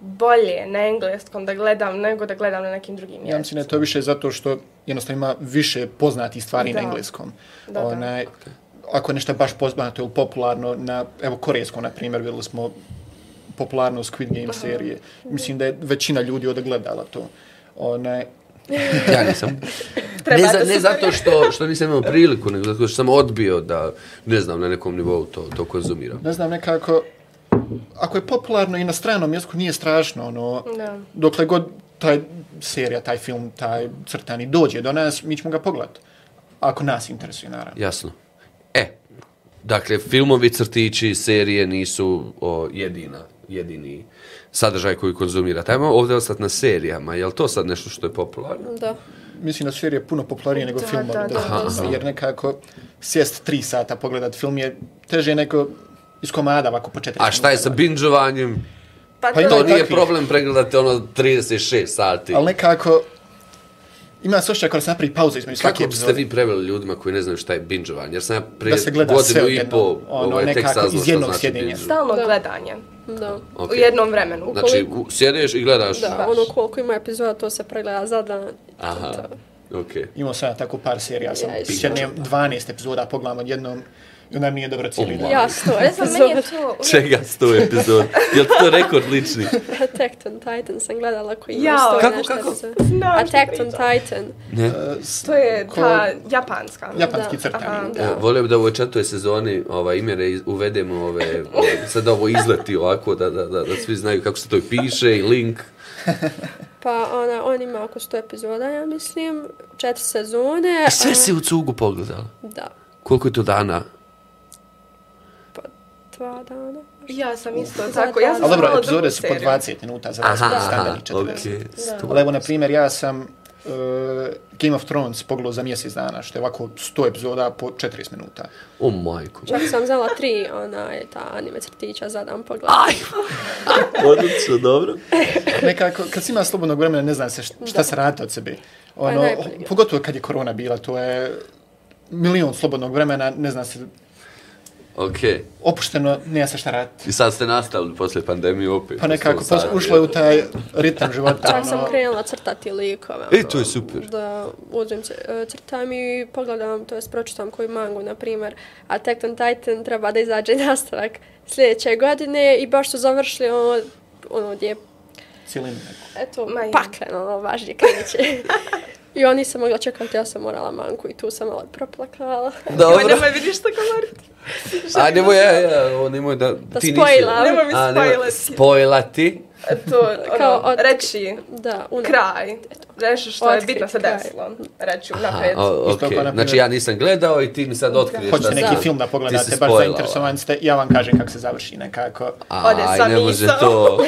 bolje na engleskom da gledam nego da gledam na nekim drugim Ja mislim da je to više zato što jednostavno ima više poznatih stvari Da. na engleskom. Da, da. Onaj, Ako je nešto baš poznato ili popularno, na, evo korejskom, na primjer, vidjeli smo popularno Squid Game serije. Mislim da je većina ljudi ovdje gledala to. Onaj, Ja nisam. Ne, za, ne zato što, što nisam imao priliku, nego zato što sam odbio da, ne znam, na nekom nivou to, to konzumiram. ne znam, nekako, ako je popularno i na stranom jeziku, nije strašno, ono, Da. dokle god taj serija, taj film, taj crtani dođe do nas, mi ćemo ga pogledati. Ako nas interesuje, naravno. Jasno. E, dakle, filmovi, crtići, serije nisu o, jedina, jedini sadržaj koji konzumirate. Ajmo ovdje ostati na serijama. Je li to sad nešto što je popularno? da. Mislim da su serije puno popularnije nego Da, filmovi. da, da, Aha, da, aha. Jer nekako sjest tri sata pogledat film je teže nego iz komada ovako po četiri A šta je sa minuta. binđovanjem? Pa to, To nije takvih. problem pregledati ono 36 sati. Ali nekako, ima se ošća kada se napravi pauza između svake Kako biste epizode. vi preveli ljudima koji ne znaju šta je binđovanje? Jer sam ja prije godinu i po ono, ovaj, tek saznao šta jednog znači sjedenja. binge. Stalno Da. gledanje. Da. Ok. U jednom vremenu. Znači, u- sjedeš i gledaš. Da, ono koliko ima epizoda, to se pregleda za dan. Aha, To. ok. Imao sam ja tako par serija, sam Ja sjednem 12 epizoda, pogledam odjednom i onda mi je dobro cijeli Oh, dan. Ja, sto meni je epizoda. to... uvijek- Čega sto epizod? Je to rekord lični? Attack on Titan sam gledala koji ima sto i Kako, nešto kako? epizoda. Znam Attack on. Titan. Ne. E, s- To je ko- ta japanska. Japanski Da. crtani. Aha. Da. E, Volio bi da u ovoj četvrtoj sezoni ovaj, imere uvedemo ove, ove, sad ovo izleti ovako, da, da, da, da svi znaju kako se to i piše i link. Pa ona, on ima oko 100 epizoda, ja mislim, četiri sezone. I sve a- si u cugu pogledala. Da, Koliko je to dana? Pa dva dana. Ja sam isto Za tako. Ja sam Ali dobro, epizode su po seriju. 20 minuta za razliku aha, standardni 40. okej. sto. Ali evo, na primjer, ja sam uh, Game of Thrones pogledao za mjesec dana, što je ovako 100 epizoda po 40 minuta. O majko. Čak sam znala tri, ona je ta anime crtića za dan pogled. Aj! Odlično, dobro. Nekako, kad si ima slobodnog vremena, ne znam se šta, šta se radi od sebe. Ono, najbolje. pogotovo kad je korona bila, to je milion slobodnog vremena, ne znam se, Ok. opušteno, nema se šta raditi. I sad ste nastavili posle pandemije opet. Pa nekako, sati, ušlo je u taj ritam života. Čak sam ono, krenula crtati likove. E, to je super. Da uzmem c- e, crtam i pogledam, to jest pročitam koju mangu, na primjer. Attack on Titan treba da izađe nastavak sljedeće godine i baš su završili ono, ono gdje je, Cijelinu. eto, pakleno, ono, baš gdje kreće. I oni sam mogla čekati, ja sam morala manku i tu sam malo proplakala. Joj, Dobro. nemoj vidiš što govoriti. A nemoj, ja, ja, o, nemoj da... Da ti spojlam. Nemoj mi nemoj spojlati. spojlati. To, Kao ono, od- reći Da, una. kraj. Nešto što je Otkrit bitno se desilo. Reći Aha, napred. o, Isto ok. kao, na primjer- Znači ja nisam gledao i ti mi sad otkriješ Hoćete šta neki film da pogledate, baš spojlala. zainteresovani ste, ja vam kažem kako se završi nekako. Ode Aj, sa ne može to.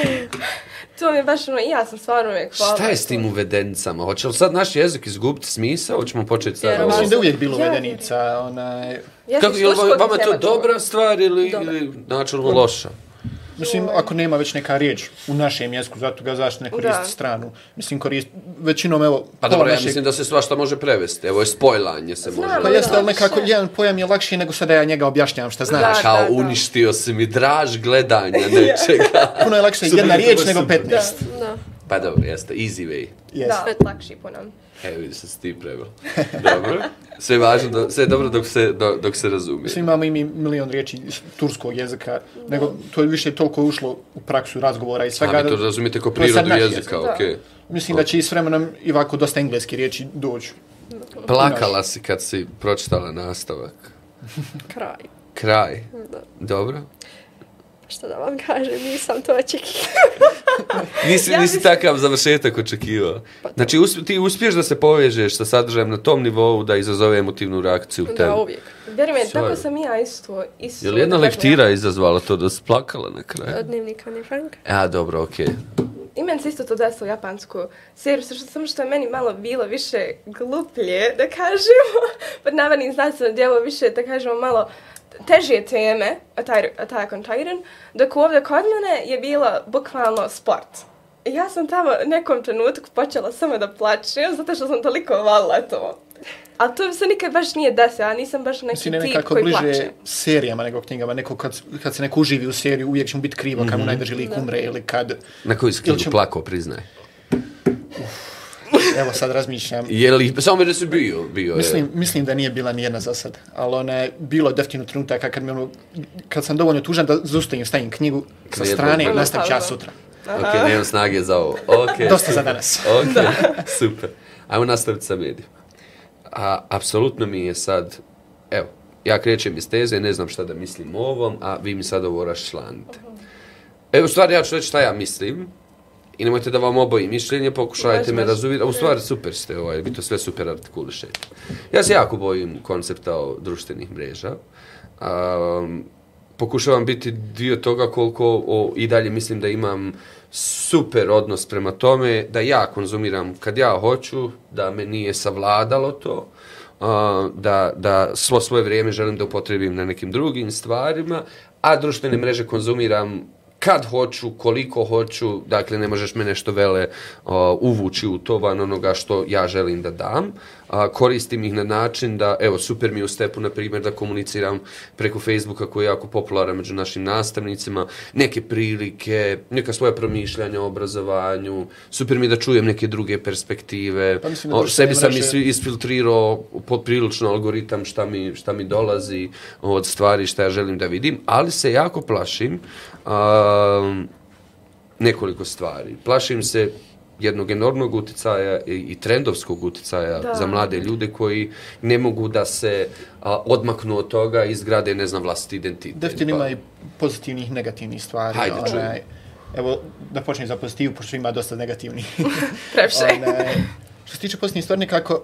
To mi je baš ono, i ja sam stvarno uvijek hvala. Šta je s tim uvedenicama? Hoće li sad naš jezik izgubiti smisao? Hoćemo početi sad? Vjerovatno. Mislim da je uvijek bilo Ja- uvedenica, onaj... Ja Kako, je li vama to dobra stvar ili, Dobra. ili načelno loša? Mislim, ako nema već neka riječ u našem jeziku, zato ga zašto ne koristiti Da. stranu. Mislim, korist, većinom, evo, Pa dobro, ja mislim da se svašta može prevesti. Evo je spojlanje se može. Pa jeste, ali da, nekako jedan pojam je lakši nego sada ja njega objašnjavam šta znaš. Da. Kao uništio si mi draž gledanja nečega. Puno je lakše jedna riječ nego 15. Da. Pa dobro, jeste, easy way. Yes. Da, opet lakši po nam. Evo vidi se ti preveo. Dobro. Sve je važno, do, sve je dobro dok se, do, dok se razumije. Mislim, imamo i mi milion riječi iz turskog jezika, nego to je više toliko ušlo u praksu razgovora i svega. A vi to razumijete kao prirodu jezika, okej. Mislim da će i s vremenom i ovako dosta engleske riječi doći. Plakala si kad si pročitala nastavak. Kraj. Kraj. Da. Dobro. Šta da vam kažem, nisam to očekivala. Nisi, Ja nisi takav završetak očekivao. Znači, usp, ti uspiješ da se povežeš sa sadržajem na tom nivou da izazove emotivnu reakciju u tebi. Da, uvijek. Vjerujem, tako sam i ja isto. isto Je li jedna lektira izazvala to da si plakala na kraju? Od dnevnika Ani Franka. A, dobro, okej. I meni se isto to desilo japansku seriju, što, samo što je meni malo bilo više gluplje, da kažemo, pod navodnim znacima djelo više, da kažemo, malo težije teme, Attack on Titan, dok ovdje kod mene je bilo bukvalno sport. Ja sam tamo nekom trenutku počela samo da plačem, zato što sam toliko volila to. Ali to se nikad baš nije desilo, ja nisam baš neki Mislim, ne tip nekako koji bliže plače. serijama nego knjigama. Neko kad, kad se neko uživi u seriju, uvijek će mu biti krivo kad mu najdrži lik umre ili kad... Na koju si knjigu ćemo- plakao, priznaj. Evo sad razmišljam. Je li, samo mi da si bio, bio Mislim, je. mislim da nije bila ni jedna za sad, ali ona je bilo definitivno trenutaka kad, mi ono, kad sam dovoljno tužan da zaustavim, stavim knjigu sa strane i ću ja sutra. Ok, nemam snage za ovo. Okay, Dosta za danas. Ok, super. Ajmo nastaviti sa medijom. A, apsolutno mi je sad, evo, ja krećem iz teze, ne znam šta da mislim o ovom, a vi mi sad ovo raščlanite. Evo, stvari, ja ću reći šta ja mislim, i nemojte da vam oboji mišljenje, pokušajte Može, me razuviti. A u stvari, super ste, ovaj, vi to sve super artikulišete. Ja se jako bojim koncepta o društvenih mreža. Um, pokušavam biti dio toga koliko o, i dalje mislim da imam super odnos prema tome, da ja konzumiram kad ja hoću, da me nije savladalo to, a, da, da svo svoje vrijeme želim da upotrebim na nekim drugim stvarima, a društvene mreže konzumiram kad hoću, koliko hoću, dakle ne možeš me nešto vele o, uvući u to van onoga što ja želim da dam. A, koristim ih na način da, evo, super mi je u stepu, na primjer, da komuniciram preko Facebooka koji je jako popularan među našim nastavnicima, neke prilike, neka svoja promišljanja o obrazovanju, super mi je da čujem neke druge perspektive. Pa mislim o, sebi sam isfi- isfiltrirao poprilično algoritam šta mi, šta mi dolazi od stvari šta ja želim da vidim, ali se jako plašim um, nekoliko stvari. Plašim se jednog enormnog uticaja i, i trendovskog uticaja Da. za mlade ljude koji ne mogu da se a, odmaknu od toga i izgrade, ne znam, vlastiti identitet. Definitivno Pa- ima i pozitivnih i negativnih stvari. Hajde, čujem. onaj, Evo, da počnem za pozitivu, pošto ima dosta negativnih. Previše. Onaj, što se tiče pozitivnih stvari, nekako,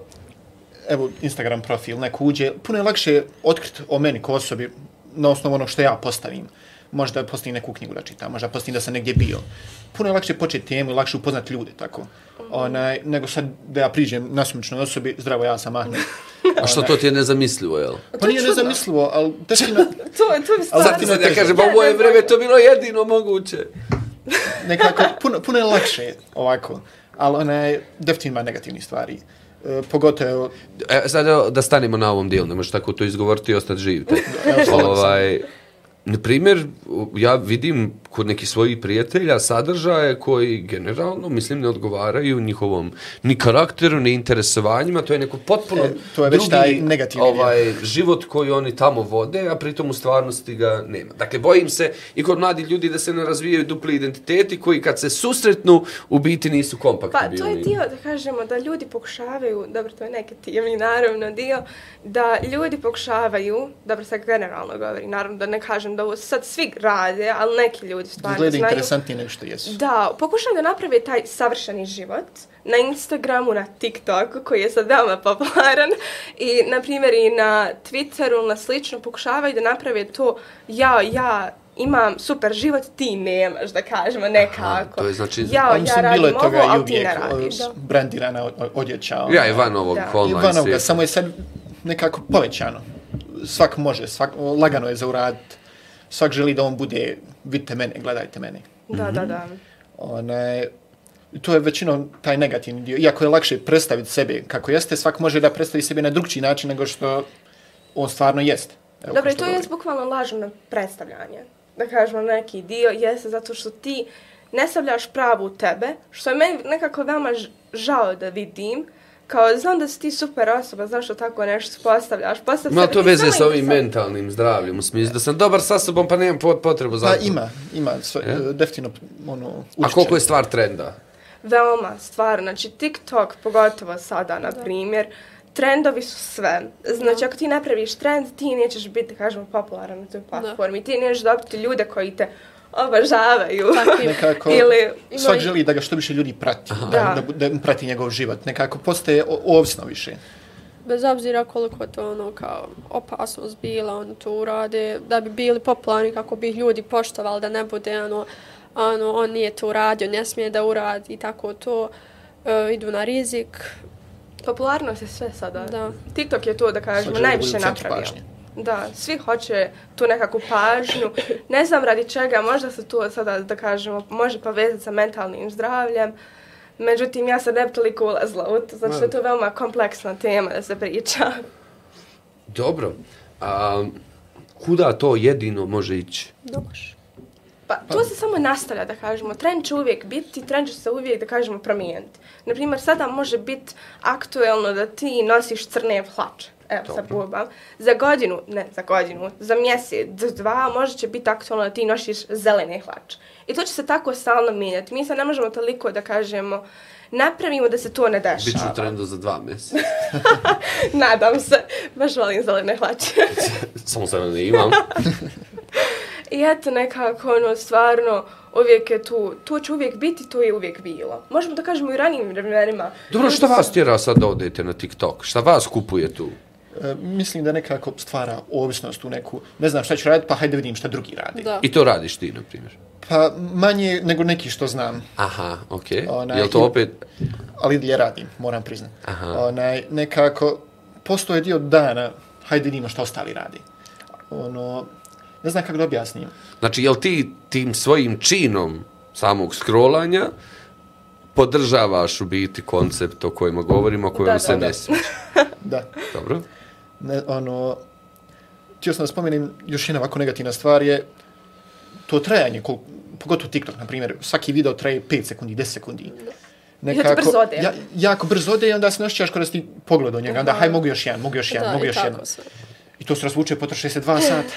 evo, Instagram profil, neko uđe, puno je lakše otkriti o meni ko osobi na osnovu onog što ja postavim. Možda postavim neku knjigu da čitam, možda postavim da sam negdje bio. Puno je lakše početi temu i lakše upoznati ljude, tako. Onaj, nego sad da ja priđem nasumičnoj osobi, zdravo, ja sam Ahmed. A što to ti je nezamislivo, jel? Pa nije čudno. nezamislivo, ali definitivno, To, to je stvarno... zatim Sad ja kažem, pa u moje ne vreme to bilo jedino moguće. nekako, puno, puno je lakše ovako, ali ona je definitivno ima negativnih stvari. E, pogotovo, E, sad da stanemo na ovom dijelu, ne možeš tako to izgovoriti i ostati živ. evo, ovaj, na primjer, ja vidim kod nekih svojih prijatelja sadržaje koji generalno, mislim, ne odgovaraju njihovom ni karakteru, ni interesovanjima, to je neko potpuno E, to je već drugi, taj negativni dio. ovaj, život koji oni tamo vode, a pritom u stvarnosti ga nema. Dakle, bojim se i kod mladih ljudi da se ne razvijaju dupli identiteti koji kad se susretnu, u biti nisu Pa kompaktibilni. to je dio, da kažemo, da ljudi pokušavaju, dobro, to je negativni naravno dio, da ljudi pokušavaju, dobro, sad generalno govori, naravno da ne kažem da ovo sad svi rade, ali neki ljudi stvarno znaju. interesantnije nego što jesu. Da, pokušaju da naprave taj savršeni život na Instagramu, na TikToku, koji je sad veoma popularan, i, na primjer, i na Twitteru, na slično, pokušavaju da naprave to, ja, ja imam super život, ti nemaš, da kažemo, nekako. to je znači- ja, Ali ja mislim, radim bilo je toga ovo, i ali uvijek radiš. brandirana odjeća. Ja, i van ovog Da. Online van ovoga, svijeta. samo je sad nekako povećano. Svak može, svak, lagano je za uraditi. Svak želi da on bude, vidite mene, gledajte mene. Da, da, da. One, to je većinom taj negativni dio. Iako je lakše predstaviti sebe kako jeste, svak može da predstavi sebe na drugčiji način nego što on stvarno jeste. Evo, što to je bukvalno lažno predstavljanje. Da kažemo neki dio, jeste zato što ti ne stavljaš pravu tebe, što je meni nekako veoma žao da vidim, kao znam da si ti super osoba, zašto tako nešto postavljaš? Postav sebe, to veze sa ovim interesant. mentalnim zdravljem, u smislu da sam dobar sa sobom pa nemam pot- potrebu za Pa to. ima, ima, sve, e, definitivno, ono, A utiče. koliko je stvar trenda? Veoma, stvarno. Znači, TikTok, pogotovo sada, na primjer, trendovi su sve. Znači, ako ti napraviš trend, ti nećeš biti, kažemo, popularan na toj platformi. Ti nećeš dobiti ljude koji te je. Nekako, Ili, Ima svak želi da ga što više ljudi prati, da, Da. da, da prati njegov život. Nekako postaje o- ovisno više. Bez obzira koliko to ono kao opasnost bila, oni to urade, da bi bili popularni kako bi ih ljudi poštovali, da ne bude ono, ono, on nije to uradio, ne smije da uradi i tako to, e, idu na rizik. popularnost je sve sada. Da. TikTok je to, da kažemo, najviše napravio. pažnje. Da, svi hoće tu nekakvu pažnju. Ne znam radi čega, možda se to sada, da kažemo, može povezati sa mentalnim zdravljem. Međutim, ja sam ne toliko ulazila u to, zato što je to veoma kompleksna tema da se priča. Dobro. A, kuda to jedino može ići? Doš. Pa, to se samo nastavlja, da kažemo. Trend će uvijek biti, trend će se uvijek, da kažemo, promijeniti. Naprimjer, sada može biti aktuelno da ti nosiš crne hlače. Evo, sad probam. Za godinu, ne za godinu, za mjesec, za dva, možda će biti aktualno da ti nosiš zelene hlače. I to će se tako stalno mijenjati. Mi se ne možemo toliko, da kažemo, napravimo da se to ne dešava. Biću u trendu za dva mjeseca. Nadam se. Baš volim zelene hlače. Samo se ne imam. I eto nekako, ono, stvarno, uvijek je tu, to će uvijek biti, to je uvijek bilo. Možemo da kažemo i ranijim vremenima. Dobro, šta vas tjera sad da odete na TikTok? Šta vas kupuje tu? E, mislim da nekako stvara ovisnost u neku, ne znam šta ću raditi, pa hajde vidim šta drugi radi. Da. I to radiš ti, na primjer. Pa manje nego neki što znam, Aha, okej. Onaj, Jel to i- opet... ali i dalje radim, moram priznati. Aha. Onaj, nekako, postoje dio dana, hajde vidimo šta ostali radi. Ono, ne znam kako da objasnim. Znači, jel ti tim svojim činom samog scrollanja podržavaš u biti koncept o kojima govorimo, o kojem Da, se da, ne da. sviđa? Da. Dobro. Ne, ono, htio sam da spomenem, još jedna ovako negativna stvar je to trajanje, kol, pogotovo TikTok, na primjer, svaki video traje 5 sekundi, 10 sekundi. Ja to brzo ode. Ja, jako brzo ode i onda se ne osjećaš kada si ti pogledao njega, onda haj mogu još jedan, mogu još jedan, Da, mogu još jedan. I to se razvuče, potroši se dva sata.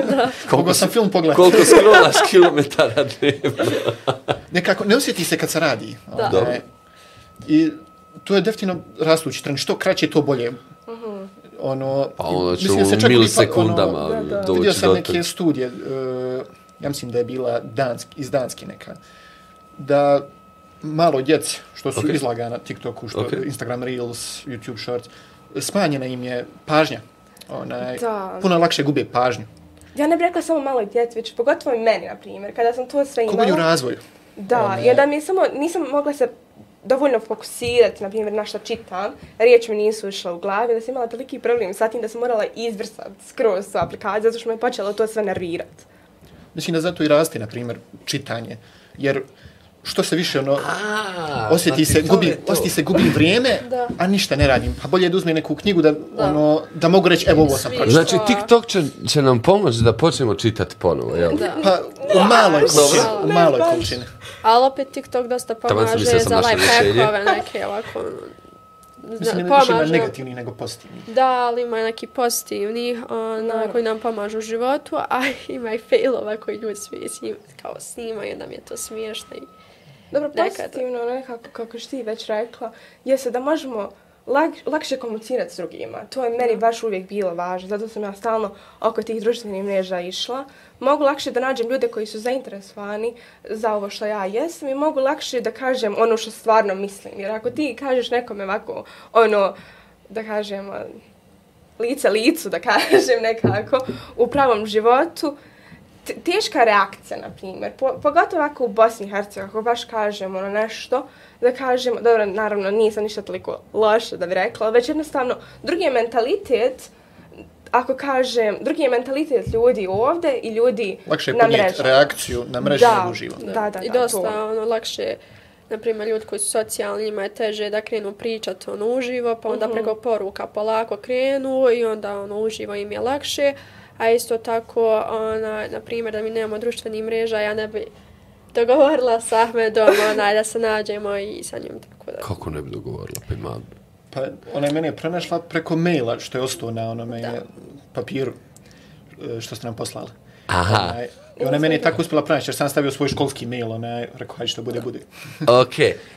Koliko sam film pogledao. Koliko scrollaš kilometara dnevno? Nekako, ne osjeti se kad se radi. Da. Dobro. I to je definitivno rastući trend. Što kraće, to bolje. Ono, Pa onda će da u se milisekundama ono, da, da. doći Vidio sam do neke toga. studije, uh, ja mislim da je bila Dansk, iz Danske neka, da malo djece što su Ok. okay. izlagana na TikToku, što Ok. Instagram Reels, YouTube Shorts, smanjena im je pažnja. Onaj, Da. Puno lakše gube pažnju. Ja ne bih rekla samo maloj djeci, već pogotovo i meni, na primjer, kada sam to sve Ko bolje u imala. razvoju. Da, One- i onda mi je samo, nisam mogla se dovoljno fokusirati, na primjer, na šta čitam, riječ mi nisu išla u glavi, da sam imala toliki problem sa tim da sam morala izbrisati skroz sa aplikacije, zato što me je počelo to sve nervirati. Mislim da zato i raste, na primjer, čitanje. Jer što se više ono, A, osjeti znači se, gubi, osjeti se gubi vrijeme, Da. a ništa ne radim. Pa bolje da uzme neku knjigu da, Da. ono, da mogu reći, evo ovo sam Svi. pročitao. Znači, TikTok će, će nam pomoći da počnemo čitati ponovo, jel? Da. Pa u maloj količini, u Ne, maloj količini. Ali opet TikTok dosta pomaže za life rješenje. hackove, neke ovako, ono, Mislim zna, da više ima pomaže. negativni nego pozitivni. Da, ali ima neki pozitivni ona, koji nam pomažu u životu, a ima i failova koji ljudi smije snim, kao snimaju da mi je to smiješno. I, Dobro, pozitivno, nekako, kako što ti već rekla, jeste da možemo lak, lakše komunicirati s drugima. To je meni baš uvijek bilo važno, zato sam ja stalno oko tih društvenih mreža išla. Mogu lakše da nađem ljude koji su zainteresovani za ovo što ja jesam i mogu lakše da kažem ono što stvarno mislim. Jer ako ti kažeš nekome ovako, ono, da kažem, lice licu, da kažem nekako, u pravom životu, teška reakcija, na primjer, po, pogotovo ako u Bosni i Hercegovini, ako baš kažemo ono nešto, da kažemo, dobro, naravno nisam ništa toliko loše da bi rekla, već jednostavno drugi je mentalitet, ako kažem, drugi je mentalitet ljudi ovde i ljudi Lakše je na podnijeti mrežama. reakciju na mreži Da, nego uživo. da, da, da, I to. dosta ono, lakše, na primjer, ljudi koji su socijalni, njima je teže da krenu pričati ono uživo, pa onda preko poruka polako krenu i onda ono uživo im je lakše. A isto tako, ona, na primjer, da mi nemamo društvenih mreža, ja ne bi dogovorila sa Ahmedom onaj, da se nađemo i sa njim tako da. Kako ne bi dogovorila? Pa ima... Pa ona je mene pronašla preko maila što je ostao na onome Da. papiru e, što ste nam poslali. Aha. Onaj, I ona je meni tako uspjela pronaći jer sam stavio svoj školski mail, ona je rekao, hajde što bude, bude. Ok,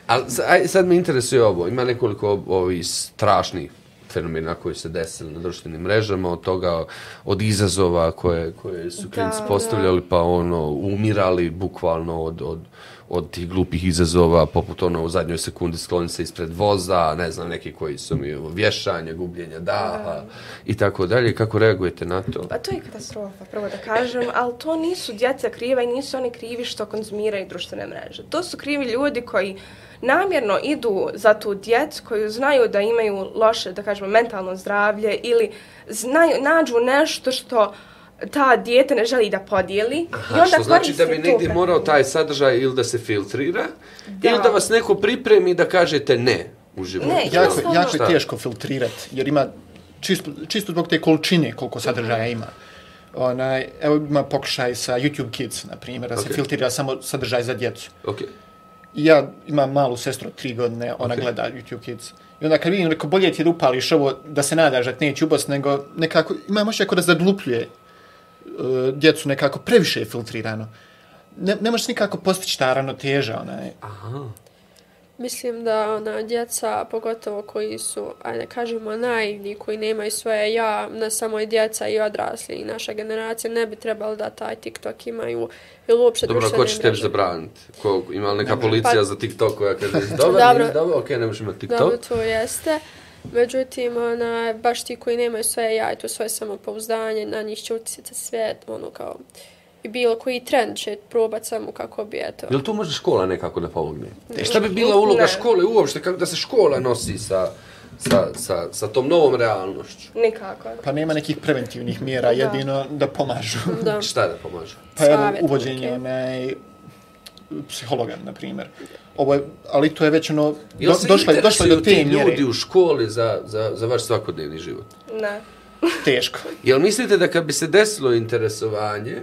ali aj, sad me interesuje ovo. Ima nekoliko ovih strašnih fenomena koji se desili na društvenim mrežama, od toga, od izazova koje, koje su klinci postavljali, pa ono, umirali bukvalno od, od, od tih glupih izazova, poput ono u zadnjoj sekundi skloni se ispred voza, ne znam, neki koji su mi vješanje, gubljenja daha i tako dalje. Kako reagujete na to? Pa to je katastrofa, prvo da kažem, ali to nisu djeca kriva i nisu oni krivi što konzumiraju društvene mreže. To su krivi ljudi koji namjerno idu za tu djecu koju znaju da imaju loše, da kažemo, mentalno zdravlje ili znaju, nađu nešto što ta dijete ne želi da podijeli. Aha, što znači da bi negdje morao taj sadržaj ili da se filtrira, Da. ili da vas neko pripremi da kažete ne u životu. Ne, Jako, jako je teško filtrirati, jer ima čisto, čisto zbog te količine koliko sadržaja ima. Onaj, evo ima pokušaj sa YouTube Kids, na primjer, da se Ok. filtrira samo sadržaj za djecu. Ok. I ja imam malu sestru tri godine, ona Ok. gleda YouTube Kids. I onda kad vidim, rekao, bolje ti je da upališ ovo, da se nadaš da te neće ubos, nego nekako, imam ošće da zadlupljuje uh, djecu nekako previše je filtrirano. Ne, ne možeš nikako postići ta ravnoteža, onaj. Aha. Mislim da ona djeca, pogotovo koji su, ajde kažemo, naivni, koji nemaju svoje ja, ne samo i djeca i odrasli i naša generacija, ne bi trebalo da taj TikTok imaju ili uopće Dobro, ko će tebi zabraniti? Ko, ima li neka Ne, policija Pa- za TikTok koja kaže, Dobro. nisi dobro, ok, ne možeš imati TikTok. Dobro, to jeste. Međutim, ona, baš ti koji nemaju svoje ja i to svoje samopouzdanje, na njih će utjecati sve, ono kao, i bilo koji trend će probat samo kako bi, eto. Jel tu može škola nekako da pomogne? E šta bi bila uloga Ne. škole uopšte, kako da se škola nosi sa, sa, sa, sa tom novom realnošću? Nikako. Pa nema nekih preventivnih mjera, jedino da pomažu. Da. Šta da pomaže? Pa evo, Savjet, uvođenje ok. onaj psihologa, na primjer. Ovo je, ali to je već ono, Jel do, došlo, je, došlo je do te mjere. ljudi u školi za, za, za vaš svakodnevni život? Ne. Teško. Jel mislite da kad bi se desilo interesovanje,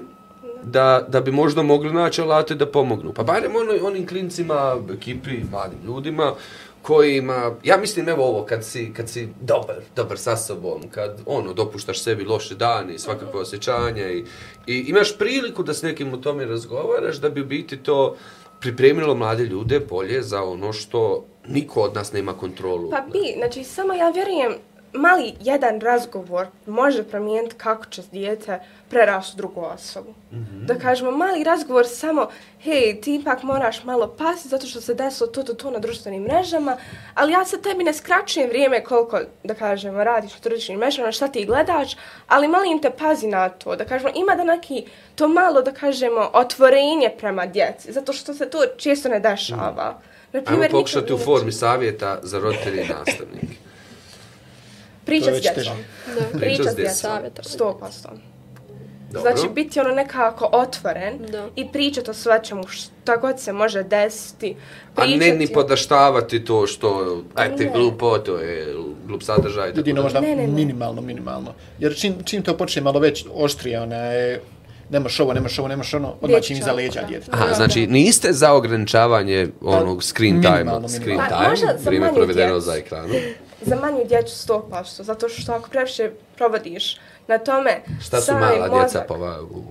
da, da bi možda mogli naći alate da pomognu? Pa barem ono, onim klincima, ekipi, mladim ljudima, kojima, ja mislim evo ovo, kad si, kad si dobar, dobar sa sobom, kad ono, dopuštaš sebi loše dane i svakakve osjećanja i, i imaš priliku da s nekim o tome razgovaraš, da bi biti to pripremilo mlade ljude bolje za ono što niko od nas nema kontrolu. Pa bi, znači samo ja vjerujem, mali jedan razgovor može promijeniti kako će dijete prerastu drugu osobu. Mm -hmm. Da kažemo, mali razgovor samo, hej, ti ipak moraš malo pasti zato što se desilo to, to, to na društvenim mrežama, ali ja sad tebi ne skraćujem vrijeme koliko, da kažemo, radiš na društvenim mrežama, šta ti gledaš, ali molim te pazi na to, da kažemo, ima da neki to malo, da kažemo, otvorenje prema djeci, zato što se to često ne dešava. Na Ajmo primjer, pokušati u formi savjeta za roditelje i nastavnike. Priča s djecom. Da. Priča s djecom. Savjetovanje. Sto posto. Dobro. Znači, biti ono nekako otvoren Da. i pričati o svečemu šta god se može desiti. A ne Pričati ni podaštavati to što, ajte, Ne. glupo, to je glup sadržaj. i tako Jedino dalje. možda Ne, ne, ne. minimalno, minimalno. Jer čim, čim to počne malo već oštrije, ona je, nemaš ovo, nemaš ovo, nemaš ono, odmah će im iza leđa djete. Aha, znači niste za ograničavanje onog screen minimalno, time, screen. Pa, time, za vrijeme provedeno za ekranom. Za manju djecu sto posto. Zato što ako previše provodiš na tome, Šta su mala djeca mozak- pa va, u,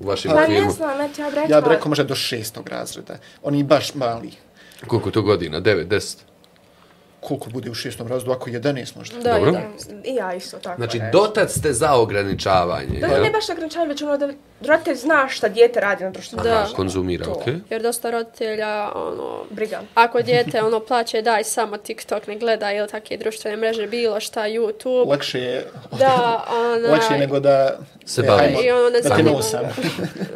u vašem Pa ne filmu? znam, eto ja bih rekla... Ja bih rekao možda do šestog razreda. Oni baš mali. Koliko to godina? 9, 10? Koliko bude u šestom razredu, ako 11 možda. Da, Dobro. i da. I ja isto tako Znači, dotad ste za ograničavanje, Da, ne baš ograničavanje, već ono da roditelj zna šta dijete radi na društvenom Da. Konzumira, okej. Jer dosta roditelja, ono, Briga. ako dijete ono plaće daj samo TikTok, ne gleda ili takve društvene mreže, bilo šta, YouTube, Lakše je, da, ona... lakše je nego da... Se e, bavi. hajmo, I ono ne da te zanima. nosam.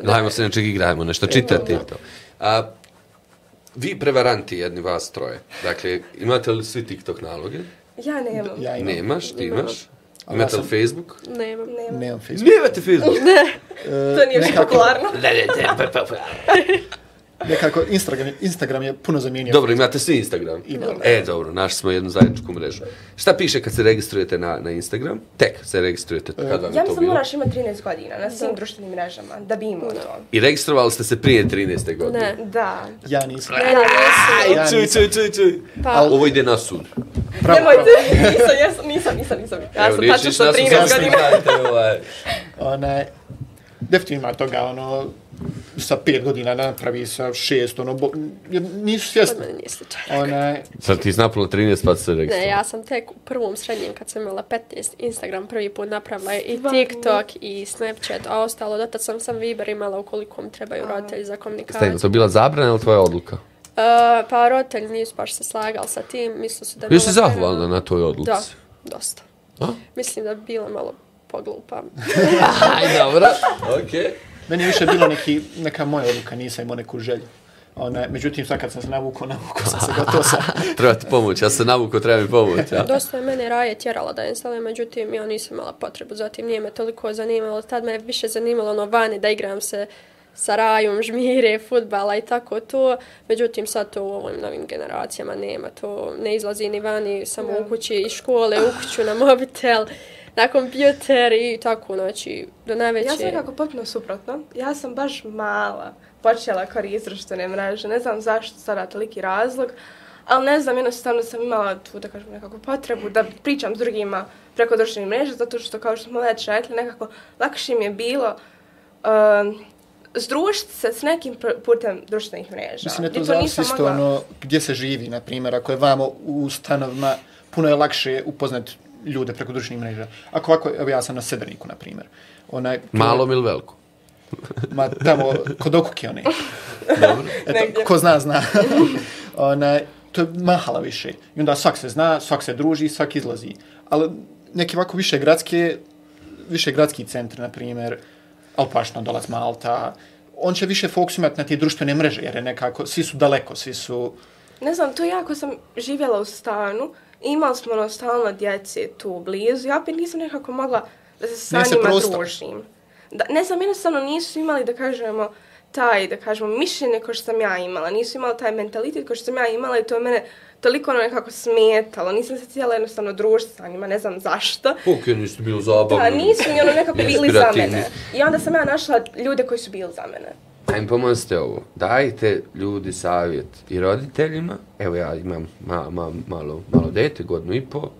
Hajmo se nečeg igrajmo, nešto čitati. i to. A, vi prevaranti jedni vas troje. Dakle, imate li svi TikTok naloge? Ja nemam. Ja imam. Nemaš, ti imaš. Imate sam- li Facebook? Nemam. Nema. Nemam Facebook. Nemate Facebook? To nije još nekako- popularno. Ne, ne, ne, pa, pa, pa. Nekako Instagram, Instagram je puno zamijenio. Dobro, imate svi Instagram? Imamo. E, dobro, našli smo jednu zajedničku mrežu. Šta piše kad se registrujete na, na Instagram? Tek se registrujete, kad vam Ja to mislim moraš imati 13 godina na svim društvenim mrežama da bi imao to. I registrovali ste se prije 13. godine? Ne. Da. Ja nisam. Ne, ja nisam. Ja Čuj, nisam. čuj, čuj, čuj. Pa, Ovo ide na sud. Pravo, Nemojte, nisam, jesam, nisam, nisam, nisam. Ja Evo, sam tačno sa sud, 13 zašto godina. ovaj. Onaj, definitivno ima toga, ono, sa pet godina napravi sa šest, ono, bo, jer nisu svjesni. nije slučaj. Onaj, Sad ti snapula 13 pa se Ne, registrovali. ja sam tek u prvom srednjem kad sam imala 15 Instagram prvi put napravila i? TikTok i Snapchat, a ostalo dotad sam sam Viber imala ukoliko mi trebaju roditelji za komunikaciju. Stavimo, to bila zabrana ili tvoja odluka? Uh, pa roditelji nisu baš se slagali sa tim, mislili su da si malo zahvalna na toj odluci? Da, dosta. A? Mislim da bi bila malo poglupa. Aj, dobro. Okej. Meni je više bilo neki, neka moja odluka, nisam imao neku želju. Onaj, međutim, sad kad sam se navukao, navukao sam se gotovo sam. Treba ti pomoć, ja sam navuko, treba mi pomoć, ja. Dosta je mene Raje tjerala da instalujem, međutim ja nisam imala potrebu, zatim nije me toliko zanimalo, tad me je više zanimalo ono vani da igram se sa Rajom, žmire, futbala i tako to, međutim sad to u ovim novim generacijama nema, to ne izlazi ni vani, samo u kući iz škole, u kuću na mobitel, na kompjuter i tako, znači, do najveće... Ja sam nekako potpuno suprotno. Ja sam baš mala počela koristiti društvene mreže. Ne znam zašto sada toliki razlog, ali ne znam, jednostavno sam imala tu, da kažem, nekako potrebu da pričam s drugima preko društvenih mreža, zato što, kao što smo već rekli, nekako lakše mi je bilo um, združiti se s nekim putem društvenih mreža. Mislim da Gdje to zavisi isto mogla- ono, gdje se živi, na primjer, ako je vamo u stanovima, puno je lakše upoznat ljude preko društvenih mreža. Ako ovako, evo ja sam na Severniku, na primjer. Onaj, Malom ili veliko? Ma tamo, kod okuke one. Dobro. Eto, Negdje. ko zna, zna. Onaj, to je mahala više. I onda svak se zna, svak se druži, svak izlazi. Ali neki ovako više gradske, više gradski centri, na primjer, Alpašno, Dolac Malta, on će više fokus imati na te društvene mreže, jer je nekako, svi su daleko, svi su... Ne znam, tu jako sam živjela u stanu, imali smo ono stalno djece tu blizu, ja opet nisam nekako mogla da se sa Nije se njima prostor. družim. Da, ne znam, jednostavno nisu imali, da kažemo, taj, da kažemo, mišljenje ko što sam ja imala. Nisu imali taj mentalitet ko što sam ja imala i to je mene toliko ono nekako smetalo. Nisam se cijela jednostavno družiti sa njima, ne znam zašto. Ok, nisu bili zabavni. Da, nisu mi ono nekako bili za mene. I onda sam ja našla ljude koji su bili za mene. Ajme pomozite ovo. Dajte ljudi savjet i roditeljima. Evo ja imam ma, ma, malo, malo dete, godinu i po.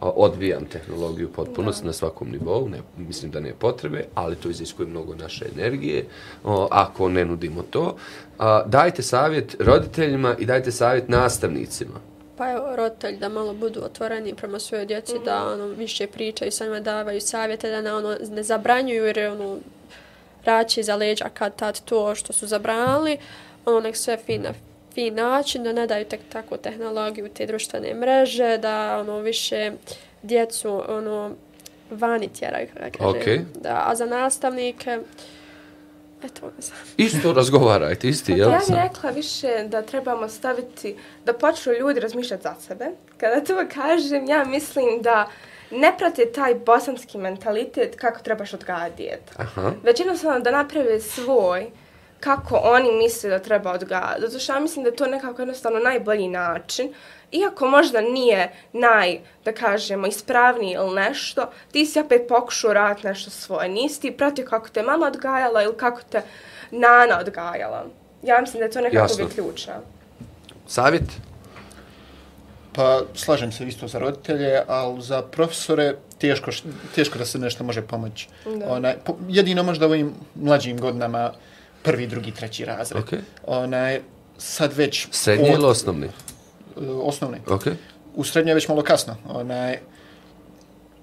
A, Odbijam tehnologiju potpuno na svakom nivou, ne, mislim da ne potrebe, ali to iziskuje mnogo naše energije, o, ako ne nudimo to. A, dajte savjet roditeljima i dajte savjet nastavnicima. Pa evo, roditelji da malo budu otvoreni prema svojoj djeci, da ono, više pričaju sa njima, davaju savjete, da ne, ono, ne zabranjuju jer je ono, rači za leđa kad tad to što su zabranili, ono, nek sve fin na fin način, da ne daju tek tako tehnologiju te društvene mreže, da ono, više djecu ono, vani tjeraju, kako kažem. Okej. Da, a za nastavnike, eto, ne znam. Isto razgovarajte, isti, jel? Pa Ja bih rekla više da trebamo staviti, da počnu ljudi razmišljati za sebe. Kada to kažem, ja mislim da ne prate taj bosanski mentalitet kako trebaš odgajati djeta. Aha. Već jednostavno da naprave svoj kako oni misle da treba odgajati. Zato što ja mislim da je to nekako jednostavno najbolji način. Iako možda nije naj, da kažemo, ispravniji ili nešto, ti si opet pokušao raditi nešto svoje. Nisi ti pratio kako te mama odgajala ili kako te nana odgajala. Ja mislim da je to nekako Jasno. bi ključno. Savjet? Pa slažem se isto za roditelje, ali za profesore teško, teško da se nešto može pomoći. Da. Onaj, po, jedino možda u ovim mlađim godinama prvi, drugi, treći razred. Okej. Onaj, sad već... Srednji ili osnovni? e, Osnovni. Ok. U srednje je već malo kasno. Onaj,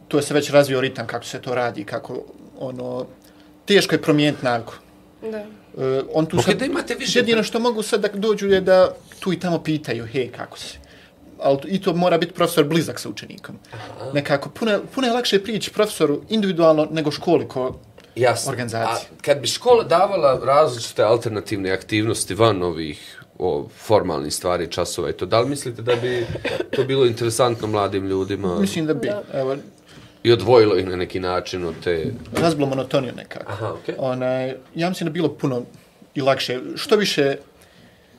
to je se već razvio ritam kako se to radi, kako ono... Teško je promijeniti naviku. Da. Uh, on tu Ok, sad, da imate više- Jedino što mogu sad da dođu je da tu i tamo pitaju, hej, kako si? Ali i to mora biti profesor blizak sa učenikom. Nekako, puno, je- puno je lakše prići profesoru individualno nego školi ko... Jasno. Organizacije. A kad bi škola davala različite alternativne aktivnosti van ovih o, formalnih stvari, časova i to, da li mislite da bi to bilo interesantno mladim ljudima? Mislim da bi. Evo, I odvojilo ih na neki način od te... razbilo monotoniju nekako. Aha, okej. Onaj, ja mislim da bilo puno i lakše. Što više,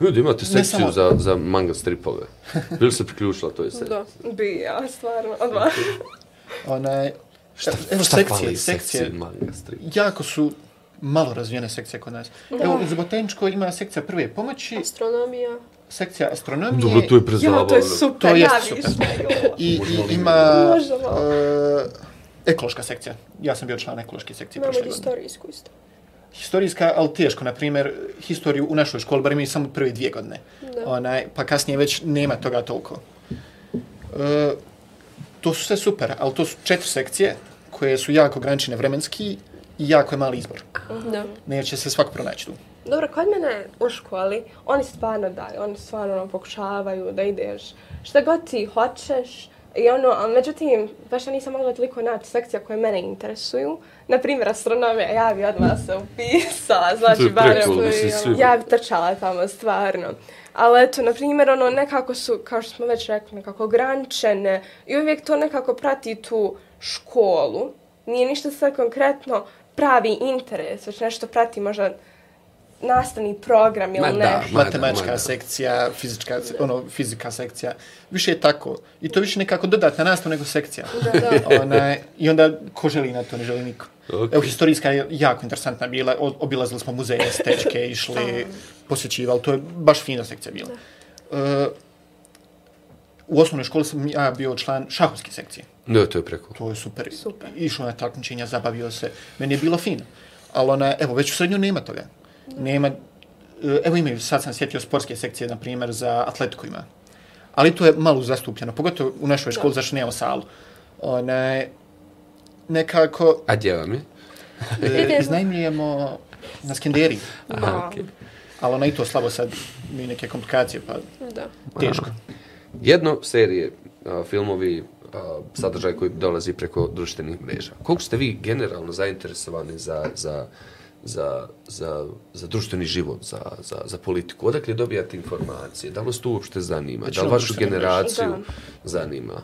Ljudi, imate sekciju samo- za, za manga stripove. Bili se priključila toj sekciji? Da. Bi ja, stvarno, odmah. onaj, evo Šta sekcije, fali sekcije, sekciji manga strip? jako su malo razvijene sekcije kod nas. Evo, za botaničko ima sekcija prve pomoći, Astronomija. sekcija astronomije Dobro, to je Ja, prezabavno. to je super, To ja super. i, i ima Možemo. e, ekološka sekcija. Ja sam bio član ekološke sekcije Imamo prošle godine. historijsku isto. Historijska, ali teško, na primjer, historiju u našoj školi, bar imaju samo prve dvije godine. Da. Onaj, pa kasnije već nema toga toliko. E, to su sve super, ali to su četiri sekcije koje su jako ograničene vremenski i jako je mali izbor. Da. Neće se svako pronaći tu. Dobro, kod mene u školi, oni stvarno daju, oni stvarno pokušavaju da ideš šta god ti hoćeš. I ono, a međutim, baš ja nisam mogla toliko naći sekcija koje mene interesuju. Na primjer, astronomija, ja bi odmah se upisala, znači, barem, bi. ja bi trčala tamo, stvarno. Ali eto, na primjer, ono, nekako su, kao što smo već rekli, nekako ograničene i uvijek to nekako prati tu školu. Nije ništa sad konkretno pravi interes, već nešto prati možda nastavni program ili Ma nešto. da, ma Matemačka ma da. sekcija, fizička, ono, fizika sekcija. Više je tako. I to više nekako dodatna nastav nego sekcija. Da, da. Onaj, I onda, ko želi na to, ne želi niko. Ok. Evo, historijska je jako interesantna bila. O- Obilazili smo muzeje, stečke, išli, posjećivali. To je baš fina sekcija bila. E, u osnovnoj školi sam ja bio član šahovske sekcije. Ne, to je preko. To je super. Super. Išao na takmičenja, zabavio se. Meni je bilo fino. Ali ona, evo, već u srednju nema toga. Nema, e, evo imaju, sad sam sjetio sportske sekcije, na primjer, za atletiku ima. Ali to je malo zastupljeno, pogotovo u našoj školi, zašto nemamo salu. Ona, nekako, A gdje vam je? e, iznajmljujemo na skenderiji. Aha, Da. okej. Ali ona i to slabo sad, mi neke komplikacije, pa Da. teško. Jedno serije, a, filmovi, a, sadržaj koji dolazi preko društvenih mreža. Koliko ste vi generalno zainteresovani za, za, za, za, za društveni život, za, za, za politiku? Odakle dobijate informacije? Da li vas to uopšte zanima? Da li vašu mreže. generaciju Da. zanima?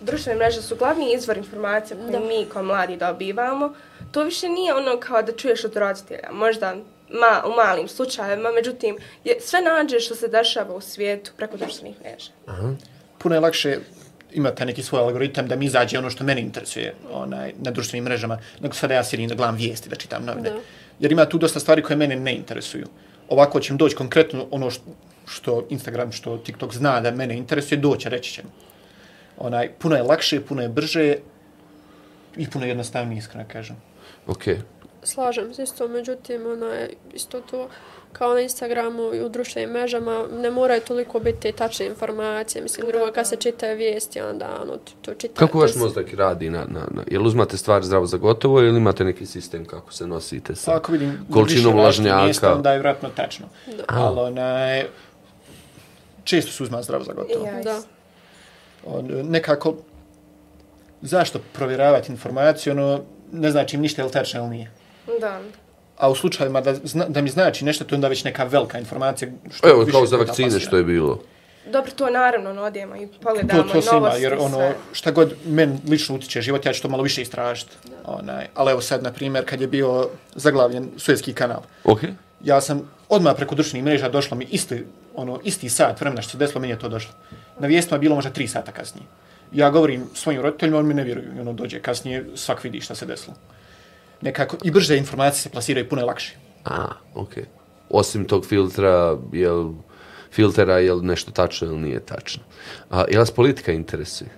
Društvene mreže su glavni izvor informacija koje Da. mi kao mladi dobivamo. To više nije ono kao da čuješ od roditelja. Možda ma, u malim slučajevima, međutim, je, sve nađeš što se dešava u svijetu preko društvenih mreža. puno je lakše ima taj neki svoj algoritam da mi izađe ono što mene interesuje onaj, na društvenim mrežama, nego sada ja sjedim da gledam vijesti, da čitam novine. Da. Jer ima tu dosta stvari koje mene ne interesuju. Ovako će mi doći konkretno ono što, što Instagram, što TikTok zna da mene interesuje, doće, reći će mi. Onaj, puno je lakše, puno je brže i puno je jednostavnije, iskreno kažem. Ok. Slažem se isto, međutim, ono je isto to kao na Instagramu i u društvenim mrežama, ne moraju toliko biti tačne informacije. Mislim, drugo, kad se čitaju vijesti, onda ono, to, čita. Kako vaš mozak radi? Na, na, na, jel uzmate stvari zdravo za gotovo ili imate neki sistem kako se nosite sa Pa ako vidim količinom lažnjaka? onda je vjerojatno tačno. Da. Ali onaj, često se uzma zdravo za gotovo. Ja Da. on, nekako, zašto provjeravati informaciju, ono, ne znači im ništa je li tačno ili nije. Da. A u slučajevima da, zna, da mi znači nešto, to je onda već neka velika informacija. Što Evo, kao za vakcine što je bilo. Dobro, to naravno, no, odijemo i pogledamo To, to i se ima, novosti, jer ono, sve. šta god men lično utiče život, ja ću to malo više istražiti. Onaj, ali evo sad, na primjer, kad je bio zaglavljen Suezki kanal, Ok. ja sam odmah preko društvenih mreža došlo mi isti, ono, isti sat vremena što se desilo, meni je to došlo. Na vijestima je bilo možda tri sata kasnije. Ja govorim svojim roditeljima, oni mi ne vjeruju. I ono, dođe kasnije, svak vidi šta se desilo. Nekako, i brže informacije se plasiraju puno je lakše. A, ok. Osim tog filtra, jel, filtera, jel nešto tačno ili nije tačno. A, jel vas politika interesuje?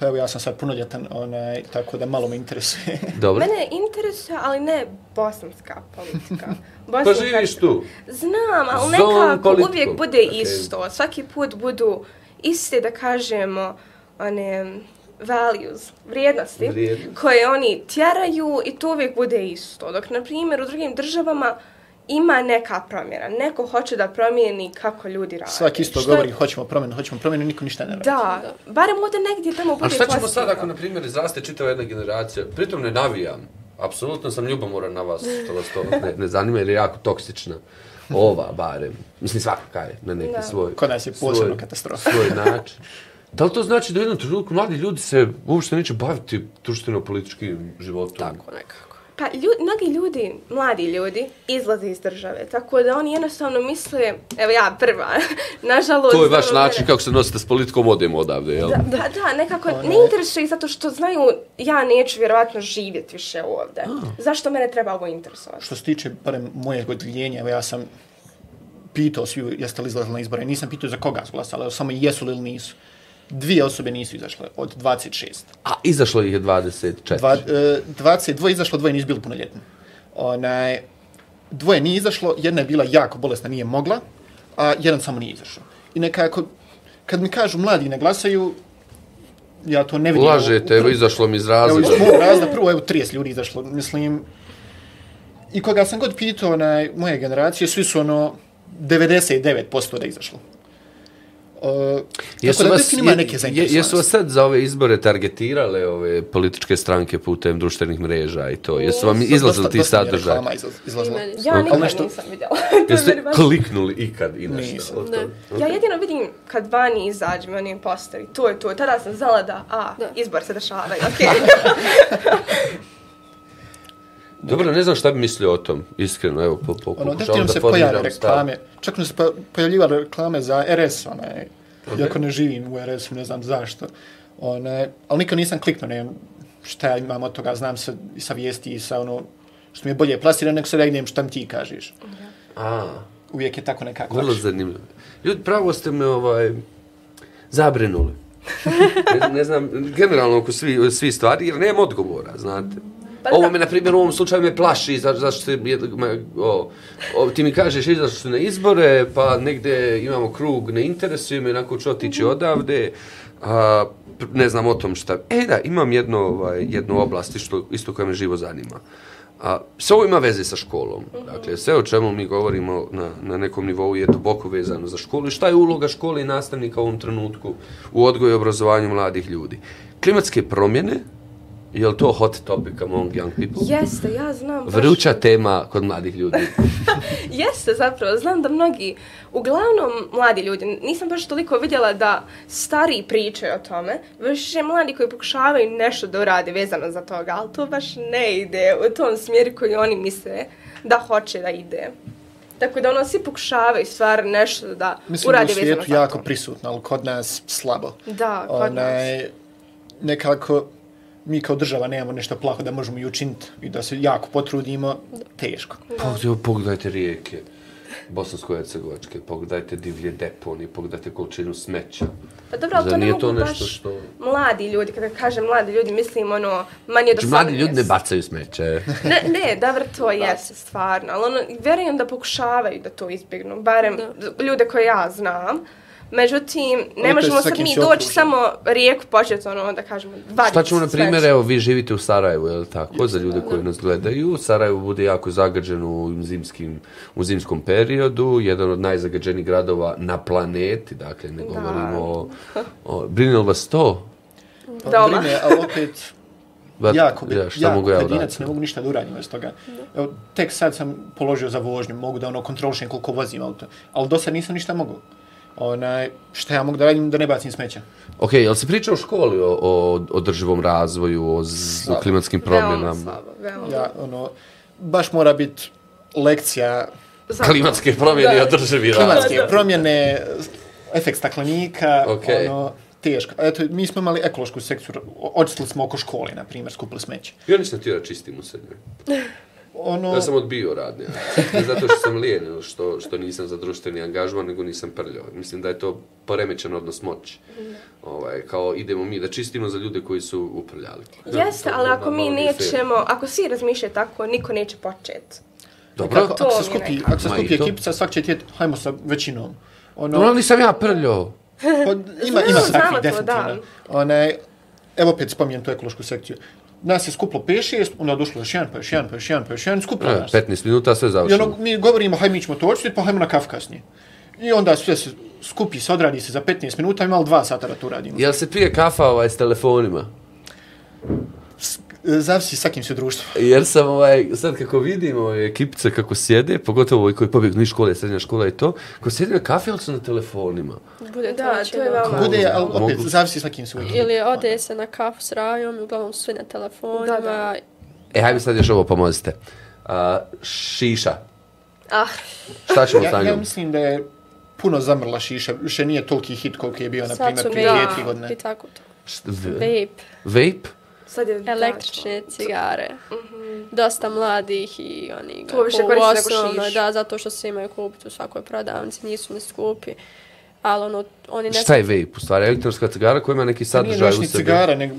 Pa evo, ja sam sad punoljetan, onaj, tako da malo me interesuje. Dobro. Mene interesuje, ali ne bosanska politika. Pa Bosna i živiš tu. Znam, ali Zon nekako uvijek bude Okej. isto. Svaki put budu iste, da kažemo, one values, vrijednosti, Vrijednosti. koje oni tjeraju i to uvijek bude isto. Dok, na primjer, u drugim državama ima neka promjena. Neko hoće da promijeni kako ljudi rade. Svaki isto Što- govori, hoćemo promjenu, hoćemo promjenu, niko ništa ne radi. Da, barem ovdje negdje tamo bude A šta ćemo sad ako, na primjer, izraste čitava jedna generacija? Pritom ne navijam. Apsolutno sam ljubomoran na vas, što vas to ne, ne zanima jer je jako toksična. Ova, barem. Mislim, svakaka je na neki Da. svoj... Kod nas je posebno katastrofa. Svoj način. Da li to znači da u jednom trenutku mladi ljudi se uopšte neće baviti društveno-političkim životom? Tako nekako. Pa ljud, mnogi ljudi, mladi ljudi, izlaze iz države, tako da oni jednostavno misle, evo ja prva, nažalost... To je vaš način kako se nosite s politikom, odemo odavde, jel? Da, da, da, nekako ne interesuje ih zato što znaju ja neću vjerovatno živjeti više ovdje. Zašto mene treba ovo interesovati? Što se tiče, barem moje godiljenja, evo ja sam pitao svi jeste li izlazili na izbore. Nisam pitao za koga su glasali, ali samo jesu li ili nisu. Dvije osobe nisu izašle od 26. A izašlo ih je 24. Dva, e, 22 izašlo, dvoje nisu bili punoljetni. Onaj, dvoje nije izašlo, jedna je bila jako bolesna, nije mogla, a jedan samo nije izašao. I nekako, kad mi kažu mladi ne glasaju, ja to ne vidim. Lažete, evo izašlo mi iz Evo, razloga. iz mog razda, prvo, evo, 30 ljudi izašlo, mislim, i koga sam god pitao, onaj, moje generacije, svi su ono, 99% da izašlo. Uh, da definitivno ima neke je- jesu vas sad za ove izbore targetirale ove političke stranke putem društvenih mreža i to? Jesu vam izlazili ti mi sadržaj? izlaz- izlazila. Ja Ali nikad nešto- nisam vidjela. Jeste kliknuli ikad i nešto? Ne. toga? Ja jedino vidim kad vani izađu oni posteri, to je to. Tada sam znala da, a, Da. izbor se dešavaju, okej. Dobro, ne znam šta bi mislio o tom, iskreno, evo, po, po, Ono, pokušavam da se formiram pojave stav. reklame. Čak mi se pa- pojavljivale reklame za RS, onaj, iako ne živim u RS-u, ne znam zašto. One, ali nikad nisam kliknuo, ne šta ja imam od toga, znam se i sa vijesti i sa ono, što mi je bolje plasirano, nego sad ja idem šta mi ti kažeš. A, Uvijek je tako nekako. vrlo zanimljivo. Ljudi, pravo ste me, ovaj, zabrinuli. ne, ne znam, generalno oko svi, svi stvari, jer nemam odgovora, znate. Pa Ovo me, na primjer, u ovom slučaju me plaši, za, zašto se, o, o, ti mi kažeš, izašli su na izbore, pa negde imamo krug, ne interesuje me, onako ću otići odavde, a, ne znam o tom šta. E da, imam jedno, ovaj, jednu oblast isto, isto koja me živo zanima. A, sve ovo ima veze sa školom. Dakle, sve o čemu mi govorimo na, na nekom nivou je duboko vezano za školu. I šta je uloga škole i nastavnika u ovom trenutku u odgoju i obrazovanju mladih ljudi? Klimatske promjene, je li to hot topic among young people? Jeste, ja znam baš... Vruća tema kod mladih ljudi. Jeste zapravo, znam da mnogi, uglavnom mladi ljudi, nisam baš toliko vidjela da stari pričaju o tome, više mladi koji pokušavaju nešto da urade vezano za toga, ali to baš ne ide u tom smjeru koji oni misle da hoće da ide. Tako da ono, svi pokušavaju stvar nešto da Mislim da u urade vezano svijetu za jako to. prisutno, ali kod nas slabo. Da, kod nas. Nekako, mi kao država nemamo nešto plaho da možemo i učiniti i da se jako potrudimo, teško. Pogledajte, pogledajte rijeke. Bosansko-Hercegovačke, pogledajte divlje deponije, pogledajte količinu smeća. Pa dobro, ali to ne nije mogu to baš nešto što- mladi ljudi, kada kažem mladi ljudi, mislim ono manje 18. Znači, mladi ljudi ne bacaju smeće. Ne, ne, dobro, to jeste stvarno, ali ono, vjerujem da pokušavaju da to izbjegnu, barem Da. ljude koje ja znam. Međutim, ne možemo sa sad mi doći samo rijeku početi, ono, da kažemo, vaditi Šta ćemo, na primjer, evo, vi živite u Sarajevu, je li tako, za ljude koji nas gledaju. Sarajevo bude jako zagađen u, zimskim, u zimskom periodu, jedan od najzagađenijih gradova na planeti, dakle, ne govorimo o... o brine li vas to? Pa Doma. brine, ali opet, Ba, jako, ja, šta jako mogu ja pojedinac, uraditi? ne mogu ništa da uradim bez toga. Evo, tek sad sam položio za vožnju, mogu da ono kontrolišem koliko vozim auto, ali do sad nisam ništa mogao. Onaj, šta ja mogu da radim da ne bacim smeća? Ok, jel se priča o školi, o, o održivom razvoju, o, z, o klimatskim Veoma promjenama? slabo, veoma. Ja, ono, baš mora biti lekcija Zato. Klimatske promjene i Da. održivi razvoj. klimatske promjene, efekt staklenika, Okej. ono, teško. Eto, mi smo imali ekološku sekciju, očistili smo oko škole, na primjer, skupili smeće. Ja nisam htio da čistim u srednjoj. Ono, Ja sam odbio radnje. Ne zato što sam lijen ili što, što nisam za društveni angažman, nego nisam prljao. Mislim da je to poremećen odnos moći. Ovaj, kao idemo mi da čistimo za ljude koji su uprljali. Jeste, To ali ako mi nećemo, ako svi razmišljaju tako, niko neće početi. Dobro, Kako, To ako se skupi, ako se skupi ekipica, svak će tjet, hajmo sa većinom. Ono, Dobro, nisam ja prljao. pa, ima, ima takvih, znamo to, definitivno. da. One, evo opet spominjem tu ekološku sekciju. Nas je skuplo 5-6, onda došlo još jedan, pa još jedan, pa još jedan, pa još jedan, skuplo E, nas. 15 minuta, sve I završeno. ono, mi govorimo, hajde mi ćemo to očistiti, pa hajmo na kaf kasnije. I onda sve se skupi, se odradi se za 15 minuta, imali dva sata da to radimo. Jel se pije kafa ovaj, s telefonima? Zavisi sa kim si u društvu. Jer sam ovaj, sad kako vidim ove ekipice kako sjede, pogotovo ovi koji pobjegnu iz škole, srednja škola i to, ko sjede na kafe, ali su na telefonima. Bude Da, većina. to je veoma- Bude, ali opet, mogu- zavisi sa kim si u ekipi. Ili ode se na kafu s rajom i uglavnom su svi na telefonima. Da, da. E, hajde sad još ovo pomozite. A, šiša. Ah, Šta ćemo Ja, sa ja njom? mislim da je puno zamrla šiša, više nije toliki hit koliko je bio, na Sad primjer, su prije vape dvije, tri godine. i tako to. Vape, Vape? Sad je električne cigare. Dosta mladih i oni ga To više u koriste nego osnovnoj, šiš. Da, zato što se imaju kupiti u svakoj prodavnici, nisu ni skupi. Ali ono, oni ne... Šta je vape? U stvari, elektronska cigara koja ima neki nije sadržaj u sebi. cigara, nego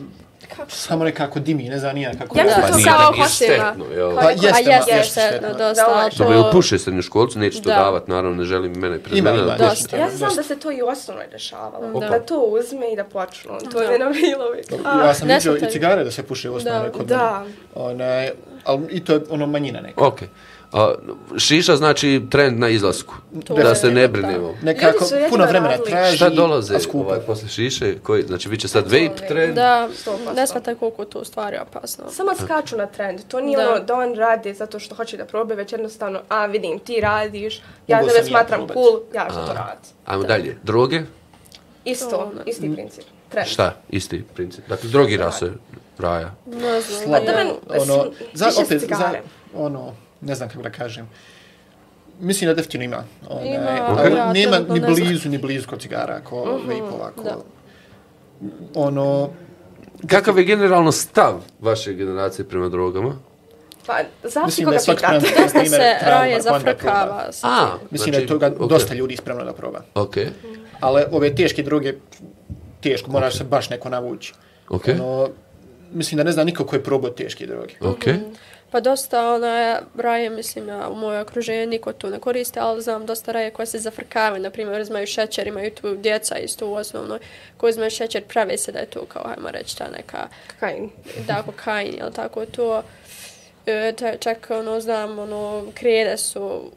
samo nekako dimi, ne znam nija kako. Ja mislim Pa to nije, kao da nije hoćeva. štetno, jel? Pa jeste, jeste, jeste štetno, štetno. dosta, Da, Dobro, to... puše srednjoškolci, neću to Da. davat, naravno, ne želim mene pred Ima, mene da. Dosta. Ja znam Dosta. da se to i u osnovnoj dešavalo. Da. Da. to uzme i da počnu. To Da. je na Milovi. Ja sam vidio i cigare da se puše u osnovnoj Da. kod Da. mene. Onaj, ali i to je ono manjina neka. Ok. A, šiša znači trend na izlasku. To da se ne da. brinemo. Nekako puno vremena traži, Šta dolaze ovaj, posle šiše? Koji, znači, vi će sad to vape trend? Da, 100%. ne shvataj koliko to u stvari opasno. Samo skaču na trend. To nije Da. ono da on radi zato što hoće da probe, već jednostavno, a vidim, ti radiš, ja Mogu tebe ja smatram probat. cool, ja ću to raditi. Ajmo dalje. Droge? Isto, To, ne. isti princip. Trend. Šta? Isti princip. Dakle, drogira se raja. Ne znam. Slabo. Pa da ono, za, opet, za, ono, ne znam kako da kažem. Mislim da definitivno ima. Onaj, Ima, ali ja nema ni blizu, ni blizu kod cigara, ako vape-ova, ako... da. Ono, Kakav je generalno stav vaše generacije prema drogama? Pa, zavisi mislim da koga je pitate. spreman, Dosta primjer, se trauma, raje Rwanda proba. zafrkava. A. Mislim da je toga ok. dosta ljudi spremno da proba. Ok, Ali ove teške droge, teško, moraš se baš neko navući. ok, Ono, mislim da ne zna niko ko je probao teške droge. ok. Pa dosta ona raje, mislim, ja, u moje okruženje niko to ne koriste, ali znam dosta raje koje se zafrkavaju, na primjer, uzmaju šećer, imaju tu djeca isto u osnovnoj, koji uzmaju šećer, prave se da je to kao, hajmo reći, ta neka, Kakain. da, kokain, jel tako to, e, te, čak, ono, znam, ono, krede su,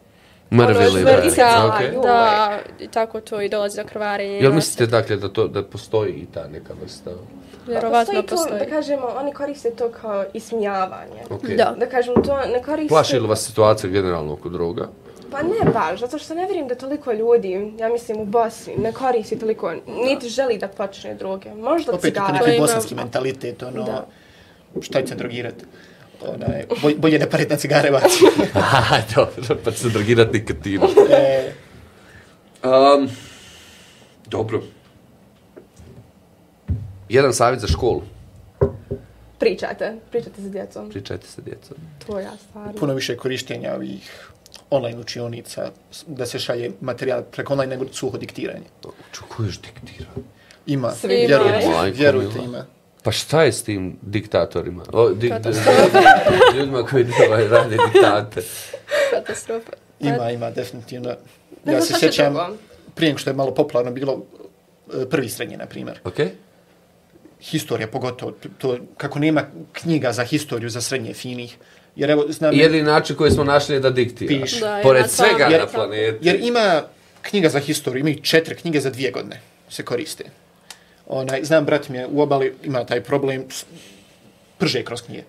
Mrvili, Ono, da. smrtica, ok. joj. da, i tako to i dolazi do krvarenja. Jel mislite dakle da to da postoji i ta neka vrsta? Vjerovatno postoji. To, postoji. da kažemo, oni koriste to kao ismijavanje. Ok. Da. Da kažem, to ne koriste... Plaši li vas situacija generalno oko droga? Pa ne baš, zato što ne vjerujem da toliko ljudi, ja mislim u Bosni, ne koristi toliko, niti želi da počne droge. Možda Opet je to cigare. neki ima- bosanski mentalitet, ono, Da. šta će se drogirati? Onaj, boj, bolje ne parit na cigare baci. Aha, dobro, pa će se drogirati nikotinu. e, Um, dobro. Jedan savjet za školu. Pričajte, pričajte sa djecom. Pričajte sa djecom. To ja stvarno. puno više korištenja ovih online učionica, da se šalje materijal preko online nego suho diktiranje. Ču, ko još diktira? Ima, Svi vjerujte. Majko vjerujte mila. ima. Pa šta je s tim diktatorima? O, Katastrofa. ljudima koji ovaj, rade diktate. Katastrofa. Ima, ima, definitivno. Ja se sjećam, prije što je malo popularno bilo e, prvi srednje, na primjer. Ok? Historija pogotovo, to kako nema knjiga za historiju za srednje finih. Jer evo, znam, I jedini način koji smo našli je da diktira. Piše. Da, Pored ima sam- svega Jer- na planeti. Jer ima knjiga za historiju, imaju četiri knjige za dvije godine se koriste. Onaj, znam, brat mi je u obali ima taj problem, prže kroz knjige.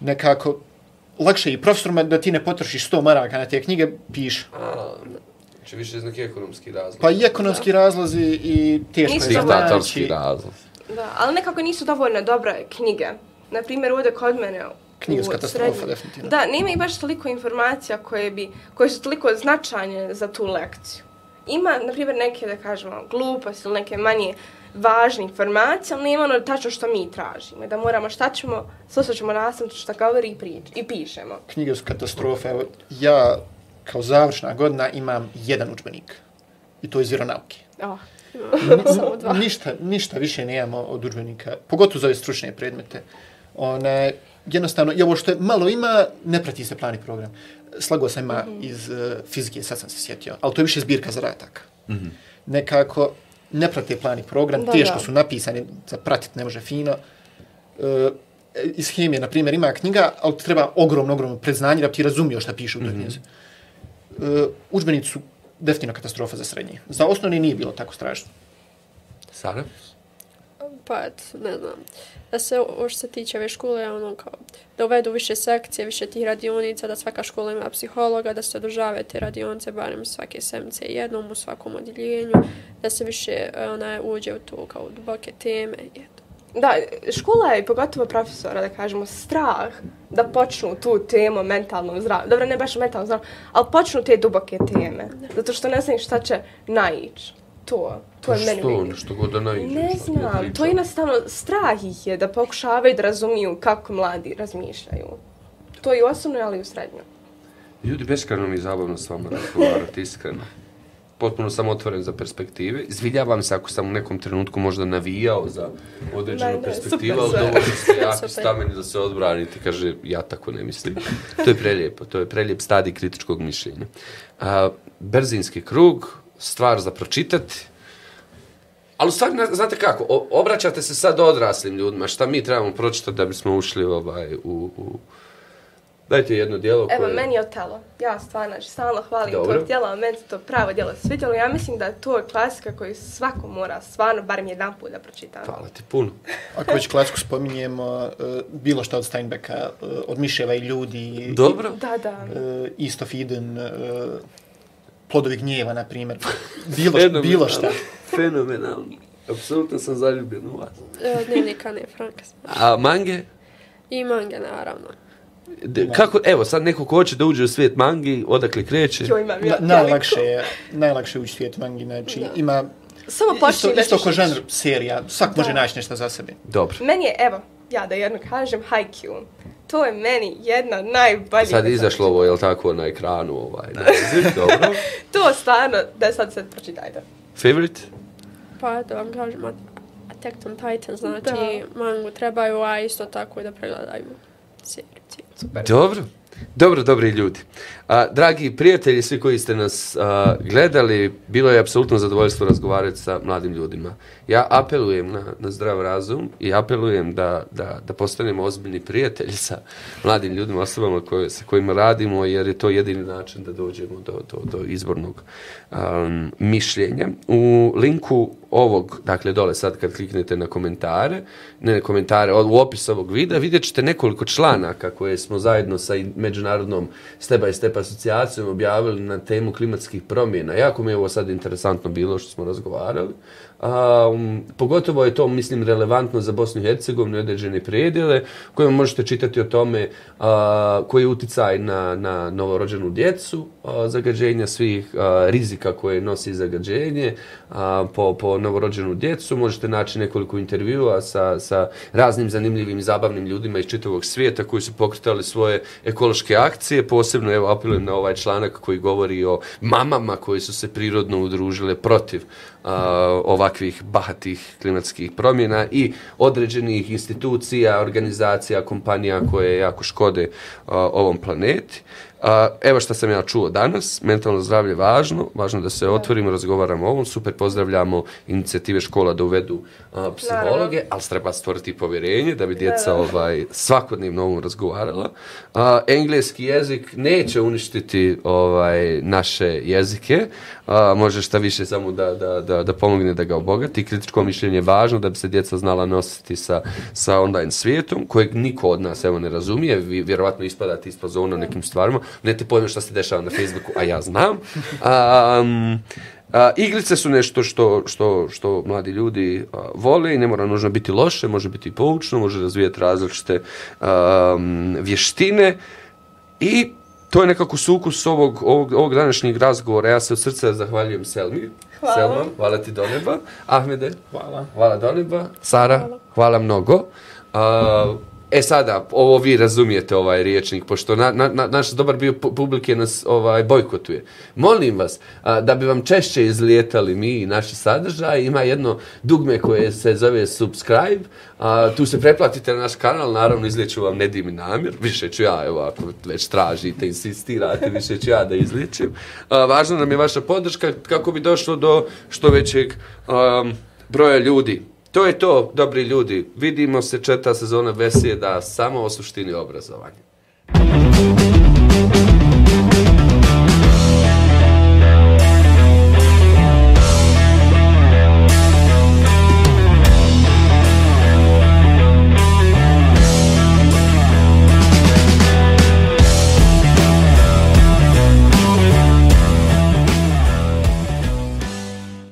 Nekako, lakše i profesorima da ti ne potrošiš 100 maraka na te knjige, piš. A, Znači više iz neki ekonomski razlog. Pa i ekonomski razlozi i teško je Diktatorski znači. razlog. Da, ali nekako nisu dovoljno dobre knjige. Na primjer, ovdje kod mene Knjige su u katastrofa, definitivno. Da, nema i baš toliko informacija koje, bi, koje su toliko značajne za tu lekciju. Ima, na primjer, neke, da kažemo, gluposti ili neke manje važne informacije, ali nema ono tačno što mi tražimo. Da moramo šta ćemo, slušat nastaviti šta govori i, prič, i pišemo. Knjige su katastrofe. Evo, ja kao završna godina imam jedan učbenik. I to iz vjeronauke. Oh. Samo dva. ništa, ništa više nemamo od udžbenika, pogotovo za ove stručne predmete. One, jednostavno, i ovo što je malo ima, ne prati se plan i program. Slago sam ima iz uh, fizike, sad sam se sjetio, ali to je više zbirka zadataka. Nekako, ne prate plan i program, Da, teško da. su napisani, za pratit ne može fino. Uh, iz hemije, na primjer, ima knjiga, ali treba ogromno, ogromno predznanje da bi ti razumio šta piše u toj knjizi. Uh, udžbenici su definitivno katastrofa za srednje. Za osnovni nije bilo tako strašno. Sara? Pa, et, ne znam, da se, ovo što se tiče ove škole, ono kao, da uvedu više sekcije, više tih radionica, da svaka škola ima psihologa, da se održave te radionice, barem svake semce jednom u svakom odjeljenju, da se više ona, uđe u to kao duboke teme i eto. Da, škola je, pogotovo profesora, da kažemo, strah da počnu tu temu mentalnog zdravlja. Dobro, ne baš mentalnog zdravlja, ali počnu te duboke teme. Zato što ne znam šta će naići. To, to je meni što, vidim. što god da naiđe. Ne znam, to je jednostavno strah ih je da pokušavaju da razumiju kako mladi razmišljaju. To je i u osnovnoj, ali i u srednjoj. Ljudi, beskrajno mi je zabavno s vama razgovarati, iskreno. Potpuno sam otvoren za perspektive. Izviljavam se ako sam u nekom trenutku možda navijao za određenu Ne, ne, perspektivu, ali dovoljno ste jaki stameni da se odbranite. Kaže, ja tako ne mislim. To je prelijepo. To je prelijep stadij kritičkog mišljenja. A, brzinski krug, stvar za pročitati. Ali u stvari, na- znate kako, obraćate se sad odraslim ljudima, šta mi trebamo pročitati da bismo ušli ovaj, u, u... Dajte jedno dijelo koje... Evo, meni je Otelo. Ja stvarno, znači, stalno hvalim Dobro. to djelo, a meni se to pravo djelo svidjelo. Ja mislim da je to klasika koju svako mora stvarno barem jedan put da pročita. Hvala ti puno. Ako već klasiku spominjemo, uh, bilo šta od Steinbecka, uh, od Miševa i ljudi, Dobro. Da, da. uh, East of Eden, uh, Plodovi gnjeva, na primjer. Bilo, šta, bilo šta. Fenomenalno. Apsolutno sam zaljubljen u vas. E, Dnevnika ne, Franka. A mange? I mange, naravno. De, kako, evo, sad neko ko hoće da uđe u svijet mangi, odakle kreće? Jo, imam Na, ja. najlakše je, najlakše je ući svijet mangi, znači Da. ima Samo isto, počni da isto ćeš ko žanr serija, svak može Da. naći nešto za sebe. Dobro. Meni je, evo, ja da jedno kažem, Haikyuu. To je meni jedna od najboljih. Sad je izašlo ovo, jel tako, na ekranu ovaj. naziv, Dobro. To stvarno, da sad sad pročitajte. Favorite? Pa da vam kažem, Attack on Titan, znači mangu trebaju, a isto tako i da pregledaju seriju. cijelu. Super. Dobro. Dobro, dobri ljudi. A, dragi prijatelji, svi koji ste nas a, gledali, bilo je apsolutno zadovoljstvo razgovarati sa mladim ljudima. Ja apelujem na, na zdrav razum i apelujem da, da, da postanemo ozbiljni prijatelji sa mladim ljudima, osobama koje, sa kojima radimo, jer je to jedini način da dođemo do, do, do izbornog um, mišljenja. U linku ovog, dakle dole sad kad kliknete na komentare, ne na komentare, u opis ovog videa, vidjet ćete nekoliko članaka koje smo zajedno sa međunarodnom Step by Step Pa asocijacijom objavili na temu klimatskih promjena. Jako mi je ovo sad interesantno bilo što smo razgovarali. Um, pogotovo je to, mislim, relevantno za Bosnu i Hercegovinu i određene predjele kojima možete čitati o tome a, koji je uticaj na, na novorođenu djecu, a, zagađenja svih a, rizika koje nosi zagađenje a, po, po novorođenu djecu. Možete naći nekoliko intervjua sa, sa raznim zanimljivim i zabavnim ljudima iz čitavog svijeta koji su pokretali svoje ekološke akcije. Posebno, evo, apelujem na ovaj članak koji govori o mamama koji su se prirodno udružile protiv ovakvih bahatih klimatskih promjena i određenih institucija, organizacija, kompanija koje jako škode ovom planeti. A, evo što sam ja čuo danas, mentalno zdravlje je važno, važno da se otvorimo, razgovaramo o ovom, super pozdravljamo inicijative škola da uvedu a, psihologe, ali treba stvoriti povjerenje da bi djeca ovaj, svakodnevno ovom razgovarala. A, engleski jezik neće uništiti ovaj, naše jezike, a, može šta više samo da, da, da, da pomogne da ga obogati. Kritičko mišljenje je važno da bi se djeca znala nositi sa, sa online svijetom, kojeg niko od nas evo ne razumije, vi vjerovatno ispadate ispod zona nekim stvarima, ne te pojme šta se dešava na Facebooku, a ja znam. A, um, A, igrice su nešto što, što, što mladi ljudi a, vole i ne mora nužno biti loše, može biti poučno, može razvijati različite um, vještine i to je nekako sukus ovog, ovog, ovog današnjeg razgovora. Ja se od srca zahvaljujem Selmi. Hvala. Selma, hvala ti do neba. Ahmede, Hvala. hvala do neba. Sara, hvala, mnogo. A, E sada, ovo vi razumijete ovaj riječnik, pošto na, na, na, naš dobar bio publike nas ovaj bojkotuje. Molim vas, a, da bi vam češće izlijetali mi i naši sadržaj, ima jedno dugme koje se zove subscribe, a, tu se preplatite na naš kanal, naravno izlijeću vam Nedim i Namir, više ću ja, evo ako već tražite, insistirate, više ću ja da izliječim. A, važna nam je vaša podrška kako bi došlo do što većeg um, broja ljudi. To je to, dobri ljudi. Vidimo se četa sezona Vesijeda samo o suštini obrazovanja. Thank you.